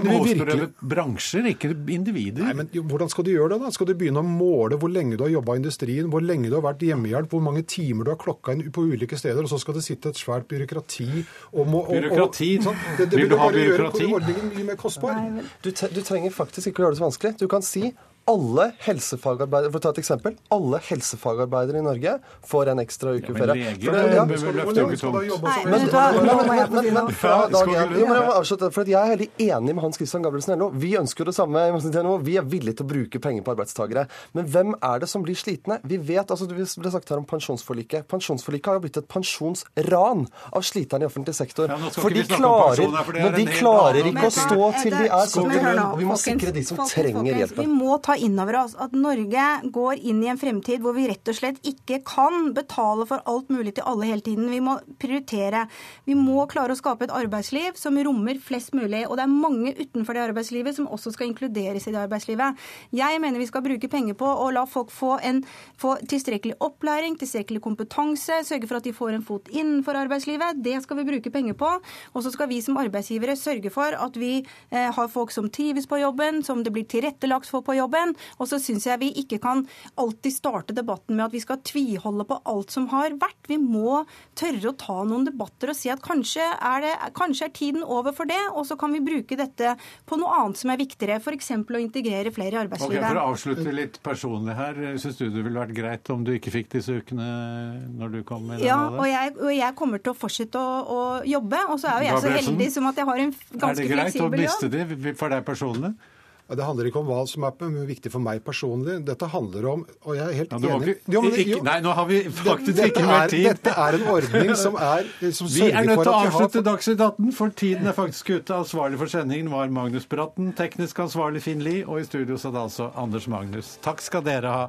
behovsprøve bransjer, ikke individer. Nei, men jo, Hvordan skal du gjøre det? da? Skal du begynne å måle hvor lenge du har jobba i industrien, hvor lenge du har vært hjemmehjelp, hvor mange timer du har klokka inn på ulike steder, og så skal det sitte et svært byråkrati og må, og, Byråkrati? sånn, det, det, Vil du ha byråkrati? Gjøre ordningen mye mer kostbar. Du, du trenger faktisk ikke å gjøre det så vanskelig. Du kan si alle helsefagarbeidere for å ta et eksempel, alle helsefagarbeidere i Norge får en ekstra uke ferie. Ja, men leger ja. For jeg er veldig enig med Hans Christian Gabrielsen LO. Vi ønsker det samme. Vi er villige til å bruke penger på arbeidstakere. Men hvem er det som blir slitne? Vi vet, altså Det ble sagt her om pensjonsforliket. Pensjonsforliket har jo blitt et pensjonsran av sliterne i offentlig sektor. For de klarer, men de klarer ikke å stå til de er så Vi må sikre de som trenger hjelpen. Ta inn over oss at Norge går inn i en fremtid hvor vi rett og slett ikke kan betale for alt mulig til alle hele tiden. Vi må prioritere. Vi må klare å skape et arbeidsliv som rommer flest mulig. Og det er mange utenfor det arbeidslivet som også skal inkluderes i det arbeidslivet. Jeg mener vi skal bruke penger på å la folk få, en, få tilstrekkelig opplæring, tilstrekkelig kompetanse, sørge for at de får en fot innenfor arbeidslivet. Det skal vi bruke penger på. Og så skal vi som arbeidsgivere sørge for at vi eh, har folk som trives på jobben, som det blir tilrettelagt for på jobben, og så syns jeg vi ikke kan alltid starte debatten med at vi skal tviholde på alt som har vært. Vi må tørre å ta noen debatter og si at kanskje er, det, kanskje er tiden over for det, og så kan vi bruke dette på noe annet som er viktigere, f.eks. å integrere flere i arbeidslivet. Okay, for å avslutte litt personlig her, syns du det ville vært greit om du ikke fikk disse ukene når du kom I Ja, og jeg, og jeg, kommer til å fortsette å, å jobbe. Og så er jo jeg så heldig som at jeg har en ganske fleksibel jobb. Er det greit å miste de for deg personlig? Det handler ikke om hva som er viktig for meg personlig. Dette handler om Og jeg er helt Ja, enig ikke, Jo, men- ikke, Nei, nå har vi faktisk dette ikke mer er- tid. Dette er en ordning som, er, som Vi sørger er nødt til å vi har avslutte Dagsnytt 18, for tiden er faktisk ute. Ansvarlig for sendingen var Magnus Bratten, teknisk ansvarlig Finn Lie, og i studio satt altså Anders Magnus. Takk skal dere ha.